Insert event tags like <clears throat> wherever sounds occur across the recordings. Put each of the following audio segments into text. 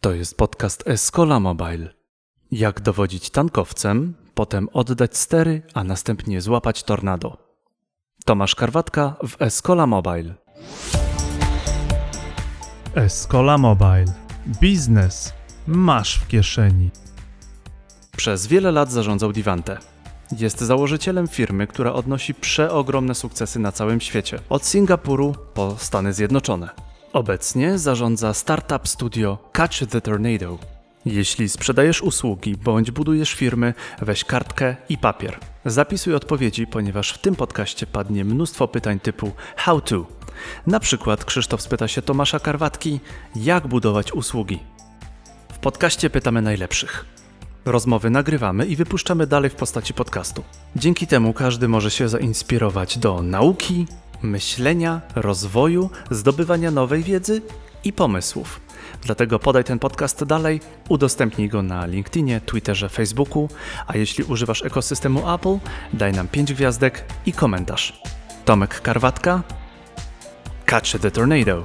To jest podcast Escola Mobile. Jak dowodzić tankowcem, potem oddać stery, a następnie złapać tornado. Tomasz Karwatka w Escola Mobile. Escola Mobile. Biznes masz w kieszeni. Przez wiele lat zarządzał Divante. Jest założycielem firmy, która odnosi przeogromne sukcesy na całym świecie, od Singapuru po Stany Zjednoczone. Obecnie zarządza startup studio Catch the Tornado. Jeśli sprzedajesz usługi bądź budujesz firmy, weź kartkę i papier. Zapisuj odpowiedzi, ponieważ w tym podcaście padnie mnóstwo pytań typu how to. Na przykład Krzysztof spyta się Tomasza Karwatki, jak budować usługi. W podcaście pytamy najlepszych. Rozmowy nagrywamy i wypuszczamy dalej w postaci podcastu. Dzięki temu każdy może się zainspirować do nauki, myślenia, rozwoju, zdobywania nowej wiedzy i pomysłów. Dlatego podaj ten podcast dalej, udostępnij go na LinkedInie, Twitterze, Facebooku, a jeśli używasz ekosystemu Apple, daj nam 5 gwiazdek i komentarz. Tomek Karwatka, Catch the Tornado.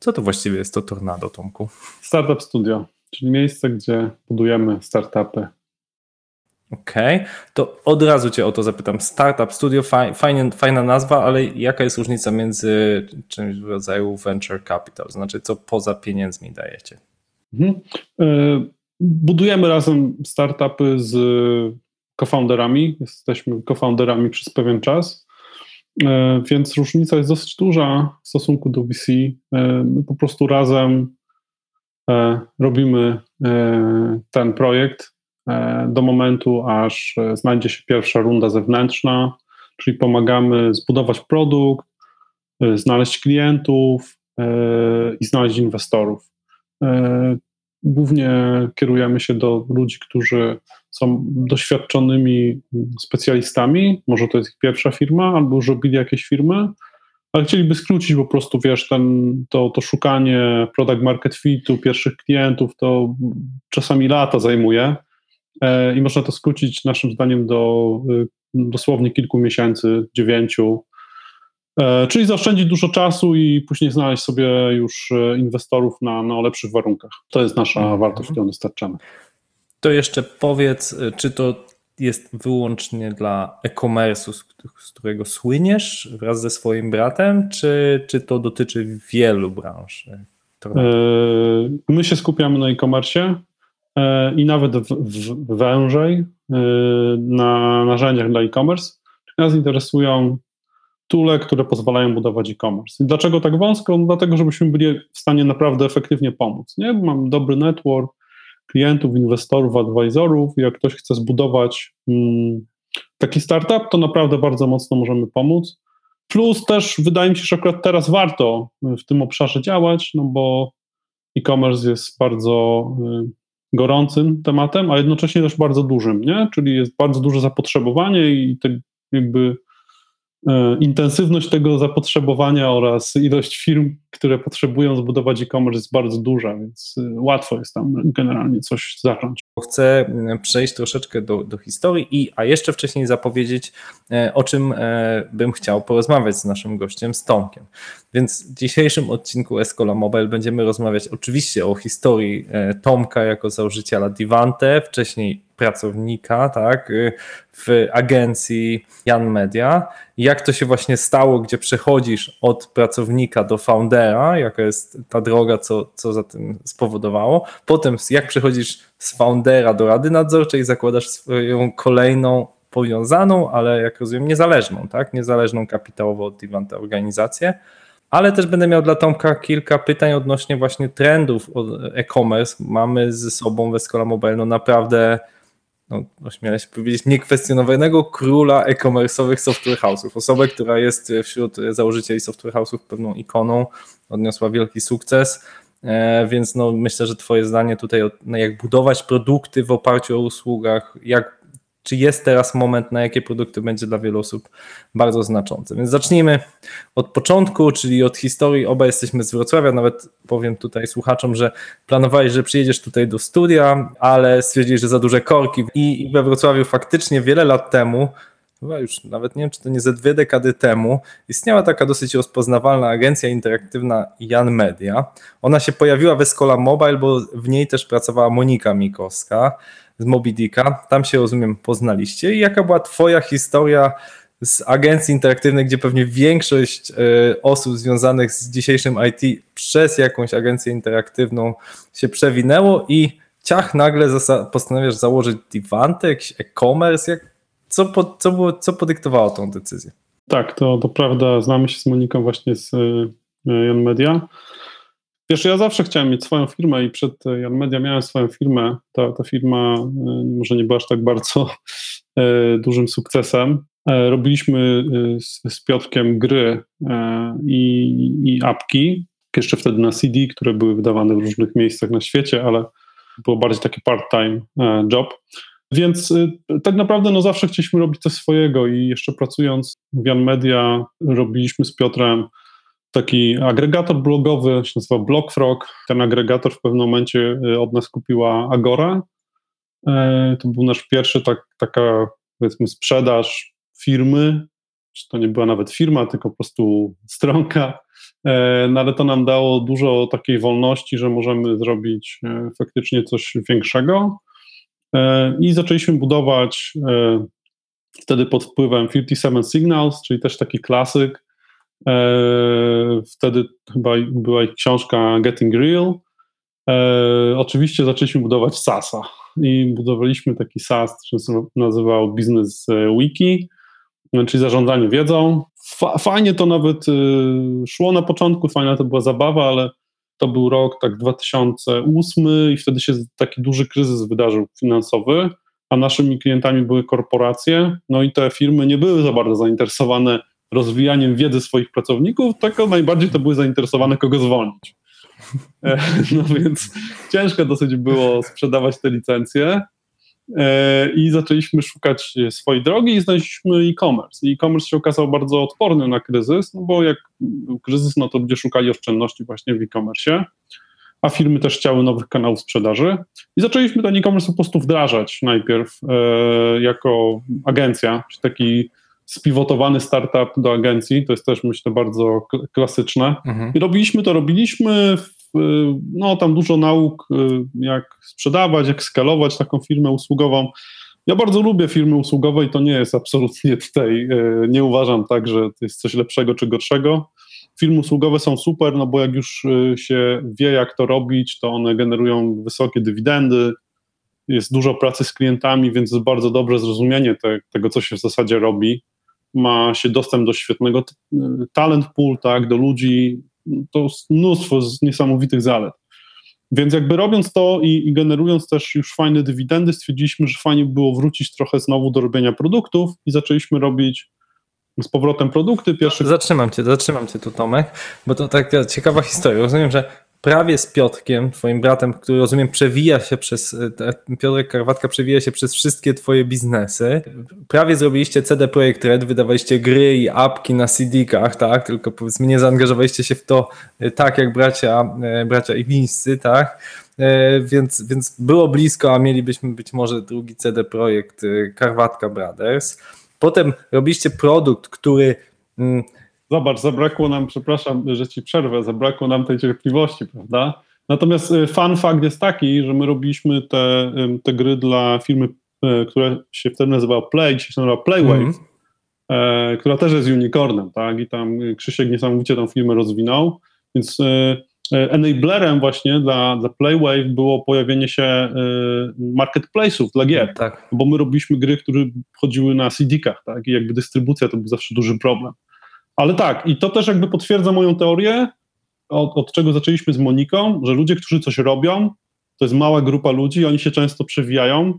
Co to właściwie jest to tornado, Tomku? Startup Studio, czyli miejsce, gdzie budujemy startupy. Okej, okay. to od razu Cię o to zapytam. Startup Studio, fajnie, fajna nazwa, ale jaka jest różnica między czymś w rodzaju venture capital? Znaczy, co poza pieniędzmi dajecie? Mhm. E, budujemy razem startupy z co-founderami. Jesteśmy co-founderami przez pewien czas, e, więc różnica jest dosyć duża w stosunku do VC. E, my po prostu razem robimy ten projekt do momentu, aż e, znajdzie się pierwsza runda zewnętrzna, czyli pomagamy zbudować produkt, e, znaleźć klientów i znaleźć inwestorów. Głównie kierujemy się do ludzi, którzy są doświadczonymi specjalistami, może to jest ich pierwsza firma, albo już robili jakieś firmy, ale chcieliby skrócić po prostu, wiesz, ten, to, to szukanie product market fitu, pierwszych klientów, to czasami lata zajmuje, E, i można to skrócić naszym zdaniem do y, dosłownie kilku miesięcy, dziewięciu, e, czyli zaoszczędzić dużo czasu i później znaleźć sobie już e, inwestorów na, na lepszych warunkach. To jest nasza mhm. wartość, którą dostarczamy. To jeszcze powiedz, czy to jest wyłącznie dla e-commerce'u, z którego słyniesz wraz ze swoim bratem, czy, czy to dotyczy wielu branż? My się skupiamy na e-commerce. E, i nawet w, w, wężej e, na narzędziach dla e-commerce. Nas interesują tule, które pozwalają budować e-commerce. dlaczego tak wąsko? No dlatego, żebyśmy byli w stanie naprawdę efektywnie pomóc. Nie? Mam dobry network klientów, inwestorów, advisorów. Jak ktoś chce zbudować mm, taki startup, to naprawdę bardzo mocno możemy pomóc. Plus też wydaje mi się, że akurat teraz warto w tym obszarze działać, no bo e-commerce jest bardzo y, gorącym tematem, a jednocześnie też bardzo dużym, nie? Czyli jest bardzo duże zapotrzebowanie i te jakby e, intensywność tego zapotrzebowania oraz ilość firm, które potrzebują zbudować e-commerce jest bardzo duża, więc e, łatwo jest tam generalnie coś zacząć. Chcę mm, przejść troszeczkę do, do historii, i, a jeszcze wcześniej zapowiedzieć, e, o czym bym chciał porozmawiać z naszym gościem, z Tomkiem. Więc w dzisiejszym odcinku Escola Mobile będziemy rozmawiać oczywiście o historii Tomka jako założyciela Divante, wcześniej pracownika tak, w agencji Jan Media. Jak to się właśnie stało, gdzie przechodzisz od pracownika do foundera, jaka jest ta droga, co, co za tym spowodowało. Potem jak przechodzisz z foundera do rady nadzorczej, zakładasz swoją kolejną powiązaną, ale jak rozumiem niezależną, tak? Niezależną kapitałowo od Divanta organizację. Ale też będę miał dla Tomka kilka pytań odnośnie właśnie trendów e-commerce. Mamy ze sobą w Escola Mobile no naprawdę no, ośmielę się powiedzieć, niekwestionowanego króla e-commerce'owych software house'ów. Osobę, która jest wśród założycieli software house'ów pewną ikoną, odniosła wielki sukces, e, więc no, myślę, że twoje zdanie tutaj, jak budować produkty w oparciu o usługach, jak czy jest teraz moment, na jakie produkty będzie dla wielu osób bardzo znaczący. Więc zacznijmy od początku, czyli od historii. Oba jesteśmy z Wrocławia, nawet powiem tutaj słuchaczom, że planowałeś, że przyjedziesz tutaj do studia, ale stwierdzili, że za duże korki i we Wrocławiu faktycznie wiele lat temu chyba już nawet nie wiem, czy to nie ze dwie dekady temu, istniała taka dosyć rozpoznawalna agencja interaktywna Jan Media. Ona się pojawiła w Escola Mobile, bo w niej też pracowała Monika Mikowska z Mobidika. Tam się, rozumiem, poznaliście. I jaka była twoja historia z agencji interaktywnej, gdzie pewnie większość e, osób związanych z dzisiejszym IT przez jakąś agencję interaktywną się przewinęło i ciach nagle postanawiasz założyć Divante, jakiś e-commerce, jak, co, po, co, było, co podyktowało tą decyzję? Tak, to, to prawda. Znamy się z Moniką właśnie z y, Jan Media. Wiesz, ja zawsze chciałem mieć swoją firmę i przed Jan Media miałem swoją firmę. Ta, ta firma y, może nie była aż tak bardzo y, dużym sukcesem. E, robiliśmy z, z Piotrkiem gry e, i, i apki, jeszcze wtedy na CD, które były wydawane w różnych miejscach na świecie, ale było bardziej taki part-time e, job. Więc tak naprawdę no zawsze chcieliśmy robić coś swojego i jeszcze pracując w Jan Media robiliśmy z Piotrem taki agregator blogowy, się nazywa Blogfrog. Ten agregator w pewnym momencie y, od nas kupiła Agora. E, to był nasz pierwszy tak, taka powiedzmy sprzedaż firmy, to nie była nawet firma, tylko po prostu stronka, e, no ale to nam dało dużo takiej wolności, że możemy zrobić faktycznie coś większego. I zaczęliśmy budować wtedy pod wpływem 57 Signals, czyli też taki klasyk. E, wtedy chyba była ich książka Getting Real. Oczywiście zaczęliśmy budować SASa i budowaliśmy taki SAS, który się nazywał Business Wiki, czyli zarządzanie wiedzą. Fajnie to nawet szło na początku, fajna to była zabawa, ale to był rok tak 2008 i wtedy się taki duży kryzys wydarzył finansowy, a naszymi klientami były korporacje, no i te firmy nie były za bardzo zainteresowane rozwijaniem wiedzy swoich pracowników, tylko najbardziej to były zainteresowane kogo zwolnić. E, <laughs> no więc ciężko dosyć było sprzedawać te licencje. E, i zaczęliśmy szukać swojej drogi i znaleźliśmy e-commerce. E-commerce się okazał bardzo odporny na kryzys, no bo jak kryzys, no to ludzie szukali oszczędności właśnie w e-commerce, a firmy też chciały nowych kanałów sprzedaży i zaczęliśmy ten e-commerce po prostu wdrażać najpierw e, jako agencja, czy taki spiwotowany startup do agencji, to jest też myślę bardzo klasyczne. Mhm. I robiliśmy to, robiliśmy, no tam dużo nauk, y, jak sprzedawać, jak skalować taką firmę usługową. Ja bardzo lubię firmy usługowe i to nie jest absolutnie tutaj, y, nie uważam tak, że to jest coś lepszego czy gorszego. Firmy usługowe są super, no bo jak już y, się wie, jak to robić, to one generują wysokie dywidendy, jest dużo pracy z klientami, więc jest bardzo dobre zrozumienie te, tego, co się w zasadzie robi. Ma się dostęp do świetnego talent pool, tak, do ludzi, to mnóstwo niesamowitych zalet. Więc jakby robiąc to i, i, generując też już fajne dywidendy, stwierdziliśmy, że fajnie by było wrócić trochę znowu do robienia produktów i zaczęliśmy robić z powrotem produkty. Pierwszy... Zatrzymam cię, zatrzymam cię tu Tomek, bo to taka ciekawa historia. Rozumiem, że prawie z Piotrkiem, twoim bratem, który rozumiem przewija się przez, Piotrek Karwatka przewija się przez wszystkie twoje biznesy. Prawie zrobiliście CD Projekt Red, wydawaliście gry i apki na CD-kach, tak? Tylko powiedzmy nie zaangażowaliście się w to e, tak jak bracia, e, bracia Iwińscy, tak? E, więc, więc było blisko, a mielibyśmy być może drugi CD Projekt Karwatka Brothers. Potem robiliście produkt, który mm, Zobacz, zabrakło nam, przepraszam, że ci przerwę, zabrakło nam tej cierpliwości, prawda? Natomiast y, fun fact jest taki, że my robiliśmy te, te gry dla firmy, y, która się wtedy nazywała Play, dzisiaj się nazywa Playwave, mm -hmm. która też jest unicornem, tak? I tam Krzysiek niesamowicie tą firmę rozwinął, więc enablerem właśnie dla, dla Playwave było pojawienie się marketplace'ów dla gier, tak. bo my robiliśmy gry, które chodziły na CD-kach, tak? I jakby dystrybucja to był zawsze duży problem. Ale tak, i to też jakby potwierdza moją teorię, od, od, czego zaczęliśmy z Moniką, że ludzie, którzy coś robią, to jest mała grupa ludzi, oni się często przewijają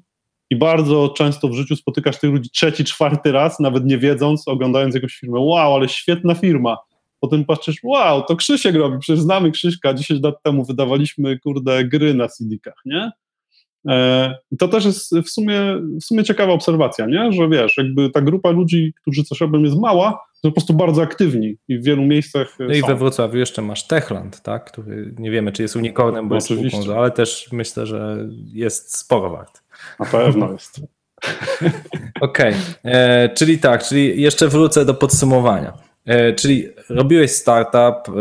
i bardzo często w życiu spotykasz tych ludzi trzeci, czwarty raz, nawet nie wiedząc, oglądając jakąś firmę, wow, ale świetna firma. Potem patrzysz, wow, to Krzysiek robi, przecież znamy Krzyśka, 10 lat temu wydawaliśmy, kurde, gry na CD-kach, nie? E, to też jest w sumie, w sumie ciekawa obserwacja, nie? że wiesz, jakby ta grupa ludzi, którzy coś robią jest mała, są po prostu bardzo aktywni i w wielu miejscach No i we Wrocławiu jeszcze masz Techland, tak? który nie wiemy, czy jest unicornem, bo no, jest spółką, ale też myślę, że jest sporo wart. Na pewno <laughs> jest. Okej, okay. czyli tak, czyli jeszcze wrócę do podsumowania. E, czyli robiłeś startup, e,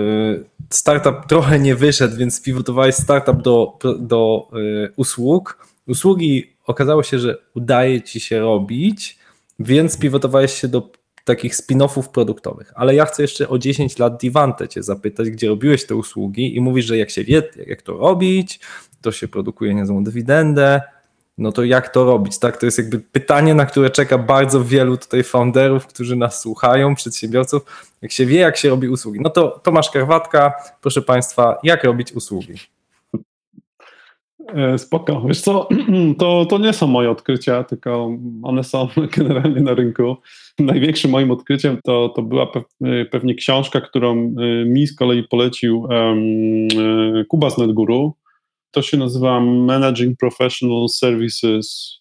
startup trochę nie wyszedł, więc pivotowałeś startup do, do e, usług. Usługi okazało się, że udaje ci się robić, więc pivotowałeś się do takich spin-offów produktowych. Ale ja chcę jeszcze o 10 lat Divante cię zapytać, gdzie robiłeś te usługi i mówisz, że jak się wie, jak to robić, to się produkuje niezłą dywidendę, no to jak to robić, tak? To jest jakby pytanie, na które czeka bardzo wielu tutaj founderów, którzy nas słuchają, przedsiębiorców. Jak się wie, jak się robi usługi. No to Tomasz Karwatka, proszę Państwa, jak robić usługi? E, spoko. Wiesz co, <clears throat> to, to nie są moje odkrycia, tylko one są <laughs> generalnie na rynku. <laughs> Największym moim odkryciem to, to była pewnie książka, którą e, mi z kolei polecił um, Kuba z NetGuru. To się nazywa Managing Professional Services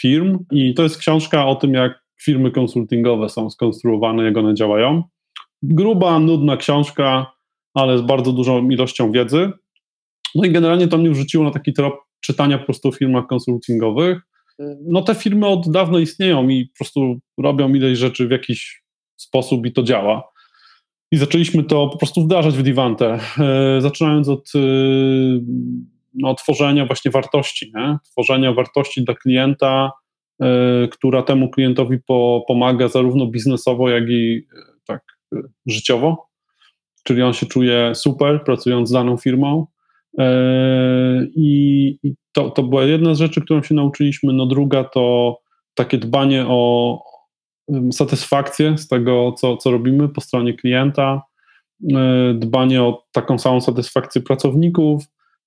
Firm i to jest książka o tym, jak firmy konsultingowe są skonstruowane, jak one działają. Gruba, nudna książka, ale z bardzo dużą ilością wiedzy. No i generalnie to mnie wrzuciło na taki trop czytania po prostu o firmach konsultingowych. No te firmy od dawna istnieją i po prostu robią ileś rzeczy w jakiś sposób i to działa. I zaczęliśmy to po prostu wdrażać w Divante, e, zaczynając od e, no, tworzenia właśnie wartości, nie? tworzenia wartości dla klienta, e, która temu klientowi po, pomaga zarówno biznesowo, jak i tak życiowo. Czyli on się czuje super pracując z daną firmą. I to, to była jedna z rzeczy, którą się nauczyliśmy. No druga to takie dbanie o, satysfakcję z tego, co, co robimy po stronie klienta, e, dbanie o taką samą satysfakcję pracowników,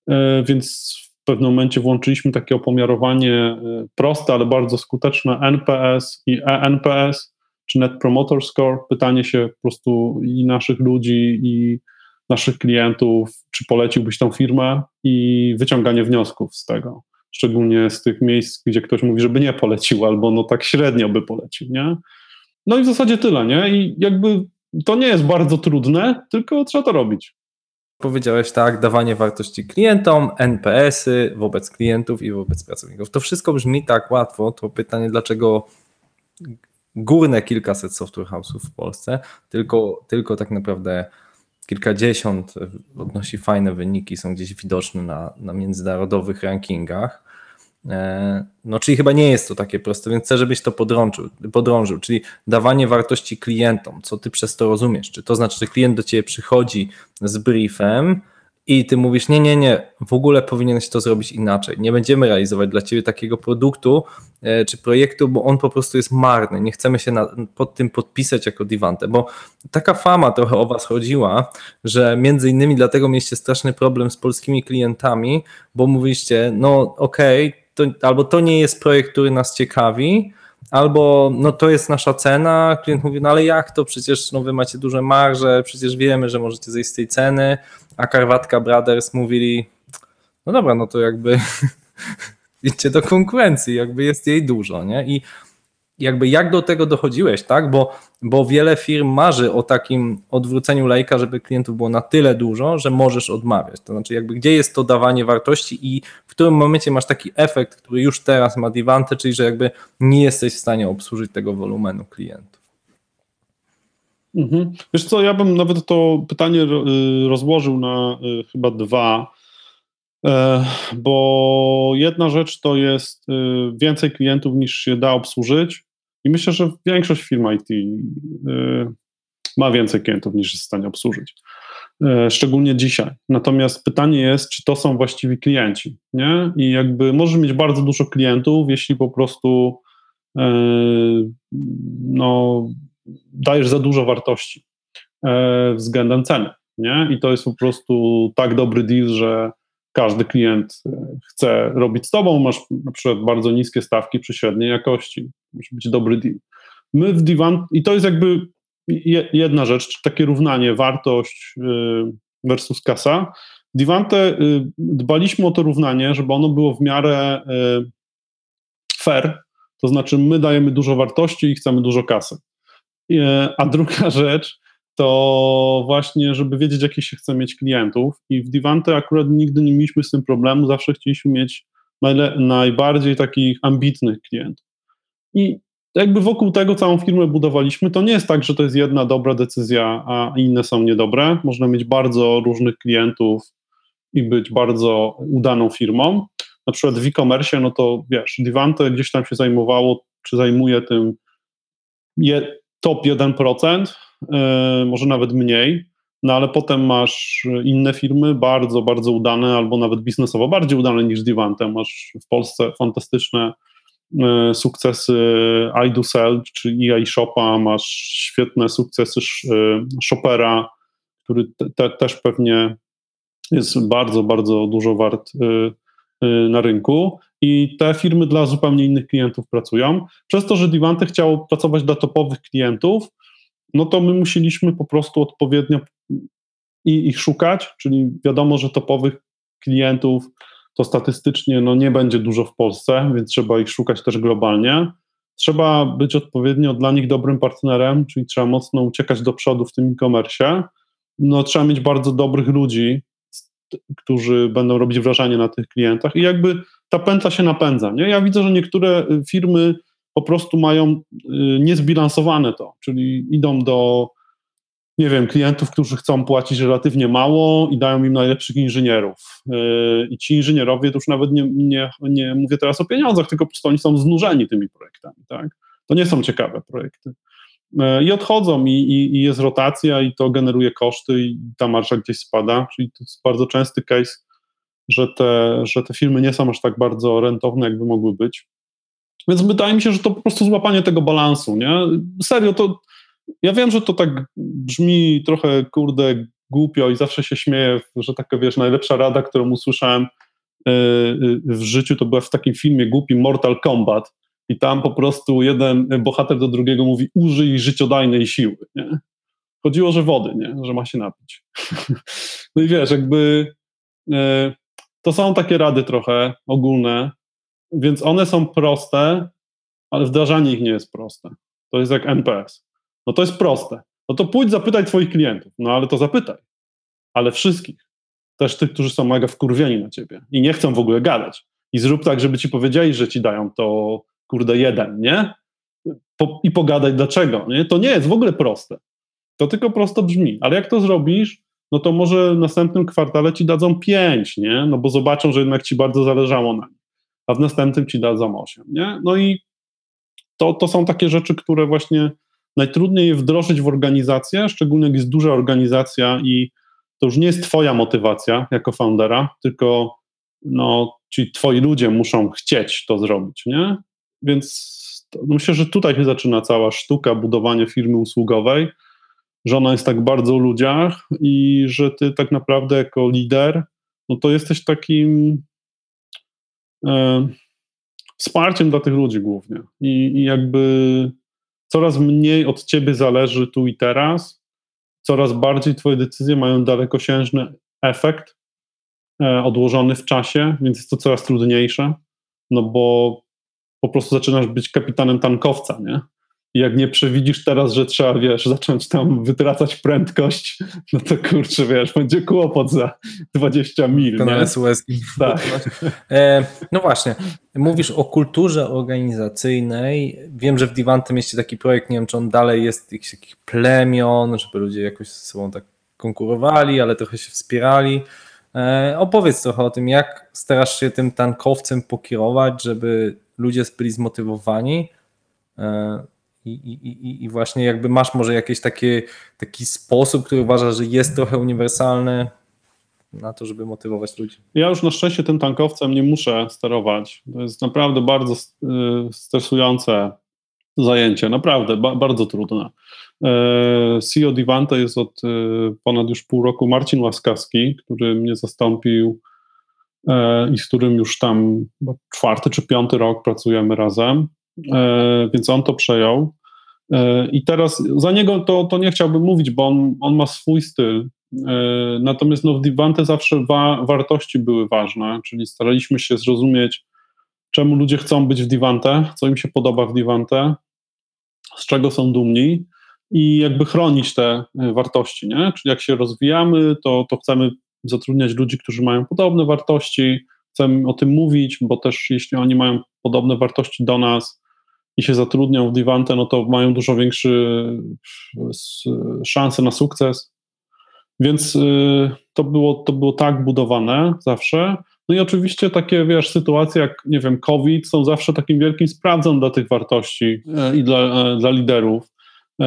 e, więc w pewnym momencie włączyliśmy takie opomiarowanie e, proste, ale bardzo skuteczne NPS i ENPS, czy Net Promoter Score. Pytanie się po prostu i naszych ludzi, i naszych klientów, czy poleciłbyś tą firmę i wyciąganie wniosków z tego szczególnie z tych miejsc, gdzie ktoś mówi, żeby nie polecił, albo no tak średnio by polecił, nie? No i w zasadzie tyle, nie? I jakby to nie jest bardzo trudne, tylko trzeba to robić. Powiedziałeś tak, dawanie wartości klientom, NPS-y wobec klientów i wobec pracowników. To wszystko brzmi tak łatwo. To pytanie, dlaczego górne kilkaset software house'ów w Polsce, tylko, tylko tak naprawdę kilkadziesiąt odnosi fajne wyniki, są gdzieś widoczne na, na międzynarodowych rankingach. E, no, czyli chyba nie jest to takie proste, więc chcę, żebyś to podrążył, podrążył, czyli dawanie wartości klientom, co ty przez to rozumiesz. Czy to znaczy, że klient do ciebie przychodzi z briefem, i ty mówisz, nie, nie, nie, w ogóle powinieneś to zrobić inaczej. Nie będziemy realizować dla ciebie takiego produktu e, czy projektu, bo on po prostu jest marny. Nie chcemy się na, pod tym podpisać jako Divante, bo taka fama trochę o was chodziła, że między innymi dlatego mieliście straszny problem z polskimi klientami, bo mówiliście, no okej, okay, albo to nie jest projekt, który nas ciekawi, albo no to jest nasza cena, klient mówi, no ale jak to, przecież no wy macie duże marże, przecież wiemy, że możecie zejść z tej ceny, a Karwatka Brothers mówili, no dobra, no to jakby <laughs> idźcie do konkurencji, jakby jest jej dużo, nie? I jakby jak do tego dochodziłeś, tak? Bo, bo wiele firm marzy o takim odwróceniu lejka, żeby klientów było na tyle dużo, że możesz odmawiać. To znaczy, jakby gdzie jest to dawanie wartości i w którym momencie masz taki efekt, który już teraz ma Divante, czyli że jakby nie jesteś w stanie obsłużyć tego wolumenu klientów. Mhm. Wiesz co, ja bym nawet to pytanie y, rozłożył na y, chyba dwa, e, bo jedna rzecz to jest y, więcej klientów niż się da obsłużyć i myślę, że większość firm IT ma więcej klientów niż jest w stanie obsłużyć. E, szczególnie dzisiaj. Natomiast pytanie jest, czy to są właściwi klienci, nie? I jakby możesz mieć bardzo dużo klientów, jeśli po prostu e, no, dajesz za dużo wartości względem ceny. Nie? I to jest po prostu tak dobry deal, że każdy klient e, chce robić z tobą, masz na przykład bardzo niskie stawki przy średniej jakości. Musi być dobry deal. My w Divan, i to jest jakby jedna rzecz, takie równanie wartość e, versus kasa. Divante dbaliśmy o to równanie, żeby ono było w miarę fair, to znaczy my dajemy dużo wartości i chcemy dużo kasy. E, a druga <laughs> rzecz to właśnie, żeby wiedzieć, jakich się chce mieć klientów. I w Divante akurat nigdy nie mieliśmy z tym problemu, zawsze chcieliśmy mieć najbardziej takich ambitnych klientów. I jakby wokół tego całą firmę budowaliśmy. To nie jest tak, że to jest jedna dobra decyzja, a inne są niedobre. Można mieć bardzo różnych klientów i być bardzo udaną firmą. Na przykład w e-commerce, no to wiesz, Divante gdzieś tam się zajmowało, czy zajmuje tym je, top 1%, yy, może nawet mniej, no ale potem masz inne firmy bardzo, bardzo udane, albo nawet biznesowo bardziej udane niż Divante. Masz w Polsce fantastyczne E, sukcesy iDoSell czy EI Shopa, masz świetne sukcesy e, Shopera, który te, te, też pewnie jest bardzo, bardzo dużo wart e, na rynku i te firmy dla zupełnie innych klientów pracują. Przez to, że Divante chciało pracować dla topowych klientów, no to my musieliśmy po prostu odpowiednio ich szukać, czyli wiadomo, że topowych klientów to statystycznie no, nie będzie dużo w Polsce, więc trzeba ich szukać też globalnie. Trzeba być odpowiednio dla nich dobrym partnerem, czyli trzeba mocno uciekać do przodu w tym e-commerce. No, trzeba mieć bardzo dobrych ludzi, którzy będą robić wrażenie na tych klientach i jakby ta pętla się napędza. Nie? Ja widzę, że niektóre firmy po prostu mają y, niezbilansowane to, czyli idą do nie wiem, klientów, którzy chcą płacić relatywnie mało i dają im najlepszych inżynierów. Yy, I ci inżynierowie, to już nawet nie, nie, nie mówię teraz o pieniądzach, tylko po prostu oni są znużeni tymi projektami. Tak? To nie są ciekawe projekty. Yy, I odchodzą, i, i, i jest rotacja, i to generuje koszty, i ta marża gdzieś spada. Czyli to jest bardzo częsty case, że te, że te firmy nie są aż tak bardzo rentowne, jakby mogły być. Więc wydaje mi się, że to po prostu złapanie tego balansu. Nie? Serio, to ja wiem, że to tak brzmi trochę, kurde, głupio i zawsze się śmieję, że taka, wiesz, najlepsza rada, którą usłyszałem e, e, w życiu, to była w takim filmie głupim Mortal Kombat i tam po prostu jeden bohater do drugiego mówi użyj życiodajnej siły, nie? Chodziło, że wody, nie? Że ma się napić. <laughs> No i wiesz, jakby e, to są takie rady trochę ogólne, więc one są proste, ale wdrażanie ich nie jest proste. To jest jak NPS. No to jest proste. No to pójdź zapytaj twoich klientów. No ale to zapytaj. Ale wszystkich. Też tych, którzy są mega wkurwieni na ciebie i nie chcą w ogóle gadać. I zrób tak, żeby ci powiedzieli, że ci dają to kurde jeden, nie? Po, I pogadaj dlaczego, nie? To nie jest w ogóle proste. To tylko prosto brzmi. Ale jak to zrobisz, no to może w następnym kwartale ci dadzą pięć, nie? No bo zobaczą, że jednak ci bardzo zależało na nich. A w następnym ci dadzą osiem, nie? No i to, to są takie rzeczy, które właśnie najtrudniej wdrożyć w organizację, szczególnie jak jest duża organizacja i to już nie jest twoja motywacja jako foundera, tylko no, ci twoi ludzie muszą chcieć to zrobić, nie? Więc to, myślę, że tutaj się zaczyna cała sztuka budowania firmy usługowej, że ona jest tak bardzo o ludziach i że ty tak naprawdę jako lider, no to jesteś takim wsparciem dla tych ludzi głównie. I, i jakby coraz mniej od ciebie zależy tu i teraz, coraz bardziej twoje decyzje mają dalekosiężny efekt e, odłożony w czasie, więc jest to coraz trudniejsze, no bo po prostu zaczynasz być kapitanem tankowca, nie? I jak nie przewidzisz teraz, że trzeba, wiesz, zacząć tam wytracać prędkość, no to kurczę, wiesz, będzie kłopot za 20 mil. Ten SOS. Tak. E, no właśnie, mówisz o kulturze organizacyjnej. Wiem, że w Divante mieście taki projekt, nie wiem, czy on dalej jest jakiś takich plemion, żeby ludzie jakoś ze sobą tak konkurowali, ale trochę się wspierali. E, opowiedz trochę o tym, jak starasz się tym tankowcem pokierować, żeby ludzie byli zmotywowani. E, i, i, I właśnie jakby masz może jakiś taki, taki sposób, który uważasz, że jest trochę uniwersalny na to, żeby motywować ludzi. Ja już na szczęście tym tankowcem nie muszę sterować. To jest naprawdę bardzo y, stresujące zajęcie, naprawdę ba bardzo trudne. E, CEO Divante jest od y, ponad już pół roku Marcin Łaskawski, który mnie zastąpił i z którym już tam czwarty czy piąty rok pracujemy razem. E, więc on to przejął. E, I teraz za niego to, to nie chciałbym mówić, bo on, on ma swój styl. E, natomiast no, w Divante zawsze wa wartości były ważne, czyli staraliśmy się zrozumieć, czemu ludzie chcą być w Divante, co im się podoba w Divante, z czego są dumni i jakby chronić te wartości. Nie? Czyli jak się rozwijamy, to, to chcemy zatrudniać ludzi, którzy mają podobne wartości, chcemy o tym mówić, bo też jeśli oni mają podobne wartości do nas, i się zatrudnią w Divante, no to mają dużo większe szanse na sukces. Więc y, to było, to było tak budowane zawsze. No i oczywiście takie, wiesz, sytuacje jak, nie wiem, COVID są zawsze takim wielkim sprawdzem dla tych wartości e, i dla, e, dla liderów. E,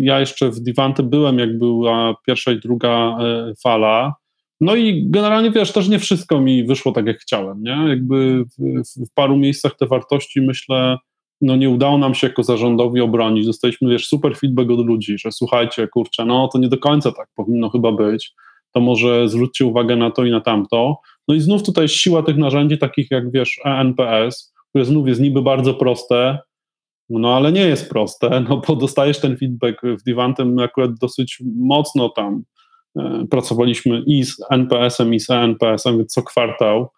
ja jeszcze w Divante byłem, jak była pierwsza i druga fala. No i generalnie, wiesz, też nie wszystko mi wyszło tak, jak chciałem, nie? Jakby w, w paru miejscach te wartości, myślę, no nie udało nam się jako zarządowi obronić. Dostaliśmy, wiesz, super feedback od ludzi, że słuchajcie, kurczę, no to nie do końca tak powinno chyba być. To może zwróćcie uwagę na to i na tamto. No i znów tutaj siła tych narzędzi, takich jak, wiesz, ENPS, które znów jest niby bardzo proste, no ale nie jest proste, <laughs> no bo dostajesz ten feedback w Divantem, akurat dosyć mocno tam e, pracowaliśmy i z NPS-em, i z ENPS-em, więc co kwartał,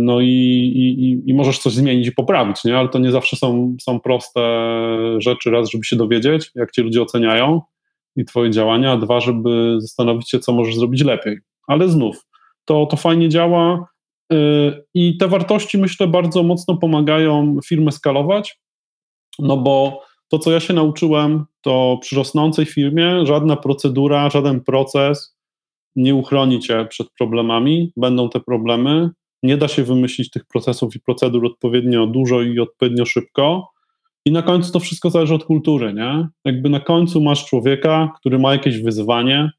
no i, i, i możesz coś zmienić i poprawić, nie? ale to nie zawsze są, są proste rzeczy, raz, żeby się dowiedzieć, jak cię ludzie oceniają i twoje działania, a dwa, żeby zastanowić się, co możesz zrobić lepiej. Ale znów, to, to fajnie działa y, i te wartości myślę bardzo mocno pomagają firmę skalować, no bo to, co ja się nauczyłem, to przy rosnącej firmie żadna procedura, żaden proces nie uchroni cię przed problemami, będą te problemy, nie da się wymyślić tych procesów i procedur odpowiednio dużo i odpowiednio szybko. I na końcu to wszystko zależy od kultury, nie? Jakby na końcu masz człowieka, który ma jakieś wyzwanie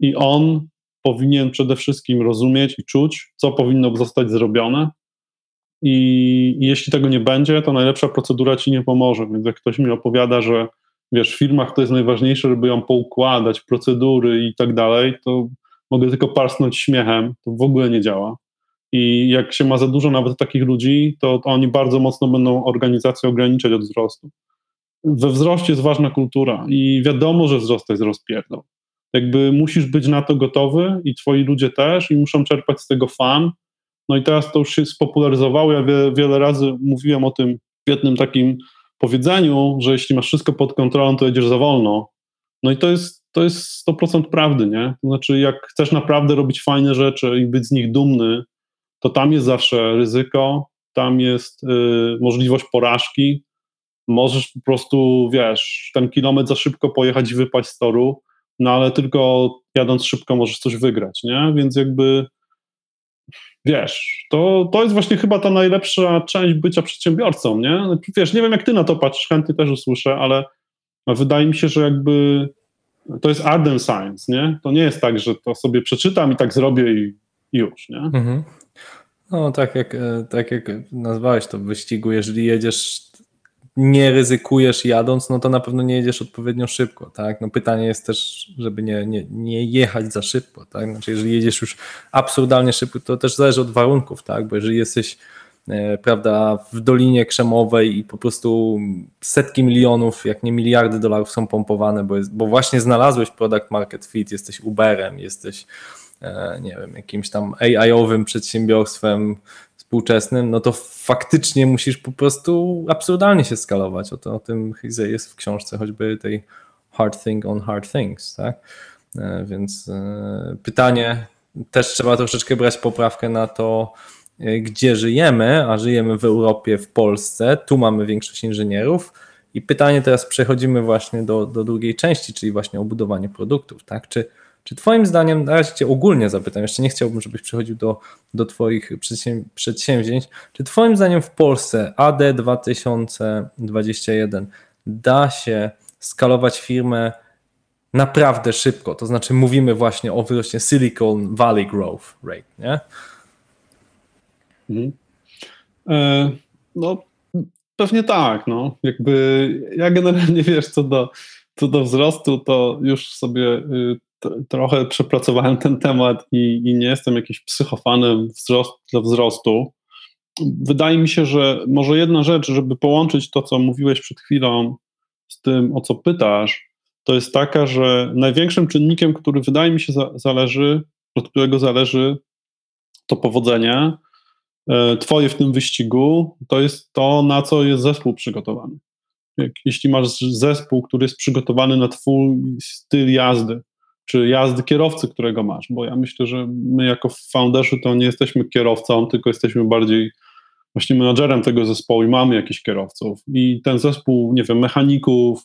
i on powinien przede wszystkim rozumieć i czuć, co powinno zostać zrobione. I, I, jeśli tego nie będzie, to najlepsza procedura ci nie pomoże. Więc jak ktoś mi opowiada, że wiesz, w firmach to jest najważniejsze, żeby ją poukładać, procedury i tak dalej, to mogę tylko parsnąć śmiechem. To w ogóle nie działa. I jak się ma za dużo nawet takich ludzi, to, to oni bardzo mocno będą organizację ograniczać od wzrostu. We wzroście jest ważna kultura i wiadomo, że wzrost jest rozpierdol jakby musisz być na to gotowy i twoi ludzie też i muszą czerpać z tego fan. No i teraz to już się spopularyzowało. Ja wie, wiele razy mówiłem o tym w jednym takim powiedzeniu, że jeśli masz wszystko pod kontrolą, to jedziesz za wolno. No i to jest, to jest 100% prawdy, nie? To znaczy, jak chcesz naprawdę robić fajne rzeczy i być z nich dumny, to tam jest zawsze ryzyko, tam jest y, możliwość porażki. Możesz po prostu, wiesz, ten kilometr za szybko pojechać i wypaść z toru no ale tylko jadąc szybko możesz coś wygrać, nie? Więc jakby wiesz, to, to jest właśnie chyba ta najlepsza część bycia przedsiębiorcą, nie? Wiesz, nie wiem jak ty na to patrzysz, chętnie też usłyszę, ale wydaje mi się, że jakby to jest art and science, nie? To nie jest tak, że to sobie przeczytam i tak zrobię i, już, nie? Mhm. No tak jak, e, tak jak nazwałeś to wyścigu, jeżeli jedziesz nie ryzykujesz jadąc, no to na pewno nie jedziesz odpowiednio szybko, tak? No pytanie jest też, żeby nie, nie, nie jechać za szybko, tak? Znaczy, jeżeli jedziesz już absurdalnie szybko, to też zależy od warunków, tak? Bo jeżeli jesteś prawda, w Dolinie Krzemowej i po prostu setki milionów, jak nie miliardy dolarów są pompowane, bo, jest, bo właśnie znalazłeś product market fit, jesteś Uberem, jesteś e, nie wiem, jakimś tam AI-owym przedsiębiorstwem, współczesnym, no to faktycznie musisz po prostu absurdalnie się skalować. O, to, o tym jest w książce choćby tej Hard Thing on Hard Things, tak? E, więc e, pytanie, też trzeba troszeczkę brać poprawkę na to, e, gdzie żyjemy, a żyjemy w Europie, w Polsce, tu mamy większość inżynierów i pytanie teraz przechodzimy właśnie do, do drugiej części, czyli właśnie o budowanie produktów, tak? Czy czy Twoim zdaniem, na razie Cię ogólnie zapytam, jeszcze nie chciałbym, żebyś przechodził do, do Twoich przedsięwzięć, czy Twoim zdaniem w Polsce AD 2021 da się skalować firmę naprawdę szybko? To znaczy, mówimy właśnie o wzroście Silicon Valley Growth Rate, nie? Mhm. E, no, pewnie tak. No. Jakby ja generalnie <laughs> wiesz, co do, co do wzrostu, to już sobie y, trochę przepracowałem ten temat i, i, nie jestem jakiś psychofanem wzrost, dla wzrostu. Wydaje mi się, że może jedna rzecz, żeby połączyć to, co mówiłeś przed chwilą z tym, o co pytasz, to jest taka, że największym czynnikiem, który wydaje mi się za, zależy, od którego zależy to powodzenie, Twoje w tym wyścigu, to jest to, na co jest zespół przygotowany. Jak, jeśli masz zespół, który jest przygotowany na Twój styl jazdy, czy jazdy kierowcy, którego masz, bo ja myślę, że my jako founderzy to nie jesteśmy kierowcą, tylko jesteśmy bardziej właśnie menadżerem tego zespołu i mamy jakichś kierowców i ten zespół, nie wiem, mechaników,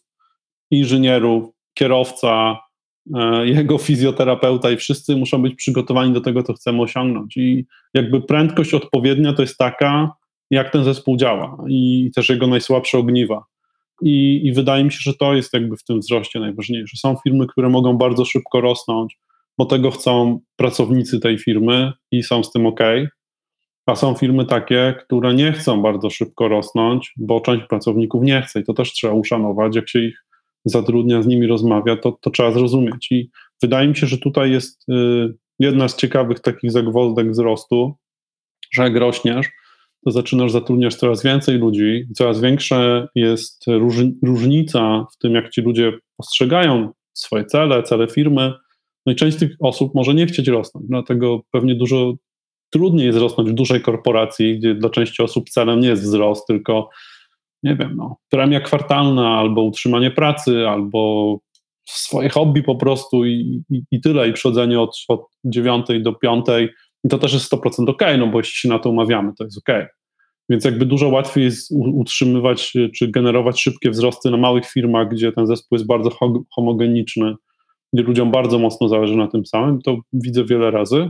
inżynierów, kierowca, e, jego fizjoterapeuta i wszyscy muszą być przygotowani do tego, co chcemy osiągnąć. I jakby prędkość odpowiednia to jest taka, jak ten zespół działa i też jego najsłabsze ogniwa. I, I wydaje mi się, że to jest jakby w tym wzroście najważniejsze. Są firmy, które mogą bardzo szybko rosnąć, bo tego chcą pracownicy tej firmy i są z tym ok. A są firmy takie, które nie chcą bardzo szybko rosnąć, bo część pracowników nie chce i to też trzeba uszanować. Jak się ich zatrudnia, z nimi rozmawia, to, to trzeba zrozumieć. I wydaje mi się, że tutaj jest y, jedna z ciekawych takich zagwozdek wzrostu, że jak rośniesz, to zaczynasz zatrudniać coraz więcej ludzi, coraz większa jest róż, różnica w tym, jak ci ludzie postrzegają swoje cele, cele firmy. No i część tych osób może nie chcieć rosnąć, dlatego pewnie dużo trudniej jest rosnąć w dużej korporacji, gdzie dla części osób celem nie jest wzrost, tylko nie wiem, no, premia kwartalna, albo utrzymanie pracy, albo swoje hobby po prostu i, i, i tyle, i przychodzenie od, od 9 do 5 i to też jest 100% ok, no bo jeśli się na to umawiamy, to jest ok. Więc jakby dużo łatwiej jest utrzymywać czy generować szybkie wzrosty na małych firmach, gdzie ten zespół jest bardzo homogeniczny, gdzie ludziom bardzo mocno zależy na tym samym, to widzę wiele razy.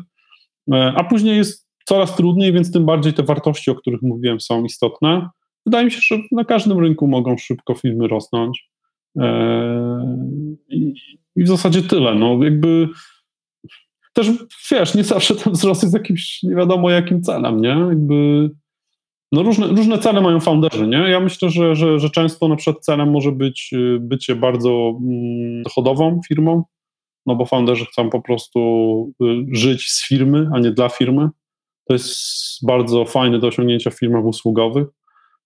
E, a później jest coraz trudniej, więc tym bardziej te wartości, o których mówiłem, są istotne. Wydaje mi się, że na każdym rynku mogą szybko firmy rosnąć. E, I, w zasadzie tyle. No, jakby też wiesz, nie zawsze ten wzrost jest jakimś nie wiadomo jakim celem, nie? Jakby no różne, różne cele mają founderzy, nie? Ja myślę, że, że, że często na przykład celem może być y, bycie bardzo mm, dochodową firmą, no bo founderzy chcą po prostu y, żyć z firmy, a nie dla firmy. To jest bardzo fajne do osiągnięcia w firmach usługowych.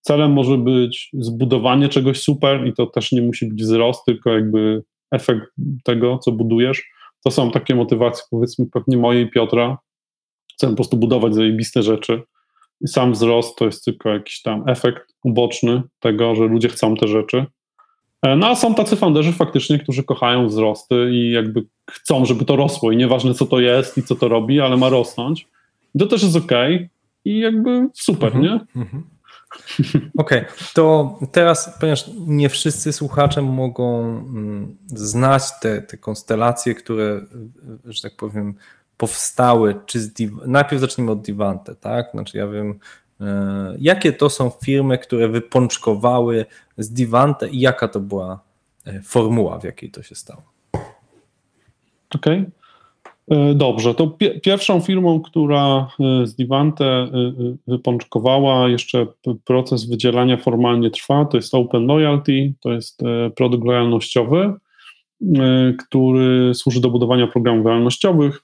Celem może być zbudowanie czegoś super i to też nie musi być wzrost, tylko jakby efekt tego, co budujesz. To są takie motywacje, powiedzmy, pewnie mojej Piotra. Chcę po prostu budować zajebiste rzeczy. I sam wzrost to jest tylko jakiś tam efekt uboczny tego, że ludzie chcą te rzeczy. E, no a są tacy founderzy faktycznie, którzy kochają wzrosty i jakby chcą, żeby to rosło i nieważne co to jest i co to robi, ale ma rosnąć. I to też jest ok i jakby super, nie? Mhm. Okej, okay. to teraz, ponieważ nie wszyscy słuchacze mogą mm, znać te, te konstelacje, które, że tak powiem, powstały, czy z Div najpierw zacznijmy od Divante, tak? Znaczy ja wiem, e, jakie to są firmy, które wypączkowały z Divante i jaka to była e, formuła, w jakiej to się stało? Okej. Okay. E, dobrze, to pi pierwszą firmą, która e, z Divante e, wypączkowała, jeszcze proces wydzielania formalnie trwa, to jest Open Loyalty, to jest produkt lojalnościowy, który służy do budowania programów lojalnościowych.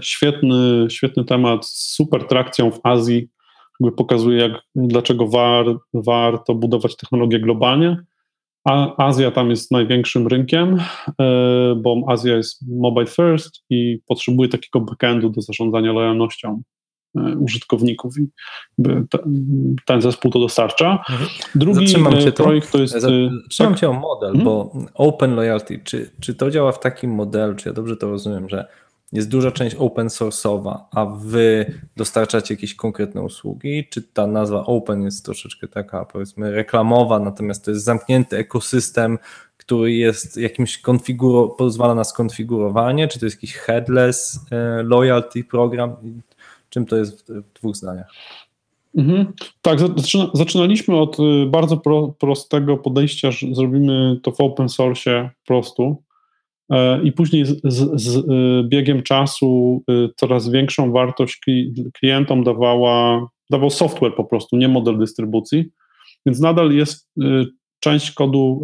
Świetny, świetny temat, z super trakcją w Azji, jakby pokazuje, jak, dlaczego war, warto budować technologię globalnie. Azja tam jest największym rynkiem, e, bo Azja jest mobile first i potrzebuje takiego backendu do zarządzania lojalnością e, użytkowników i ten zespół to dostarcza. Mhm. Drugi e, projekt to jest... Zatrzymam tak? cię o model, hmm? bo Open Loyalty, czy, czy to działa w takim modelu, czy ja dobrze to rozumiem, że jest duża część open source'owa, a wy dostarczacie jakieś konkretne usługi? Czy ta nazwa open jest troszeczkę taka, powiedzmy, reklamowa, natomiast to jest zamknięty ekosystem, który jest jakimś konfiguro, pozwala na skonfigurowanie? Czy to jest jakiś headless e, loyalty program? Czym to jest w dwóch zdaniach? Mhm. Tak, zaczyna, zaczynaliśmy od y, bardzo pro, prostego podejścia, że zrobimy to w open source po prostu, I później z, z, z, e, biegiem czasu e, coraz większą wartość klientom dawała, dawał software po prostu, nie model dystrybucji. Więc nadal jest część kodu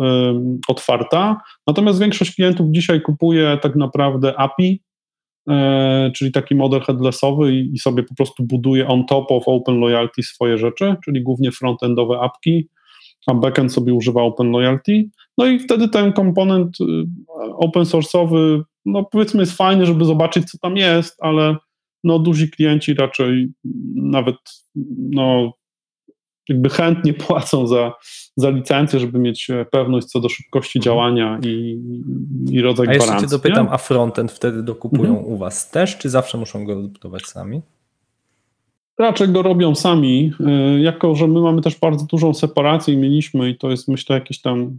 otwarta, natomiast większość klientów dzisiaj kupuje tak naprawdę API, czyli taki model headlessowy i sobie po prostu buduje on top of Open Loyalty swoje rzeczy, czyli głównie frontendowe apki, a backend sobie używa Open Loyalty. No i wtedy ten komponent y, open source'owy, no powiedzmy jest fajny, żeby zobaczyć, co tam jest, ale no duzi klienci raczej nawet no jakby chętnie <laughs> płacą za, za licencję, żeby mieć pewność co do szybkości mhm. działania i, i rodzaj gwarancji. A jeszcze cię dopytam, nie? a frontend wtedy dokupują mhm. u was też, czy zawsze muszą go budować sami? raczej go robią sami, y, jako że my mamy też bardzo dużą separację i mieliśmy i to jest myślę jakiś tam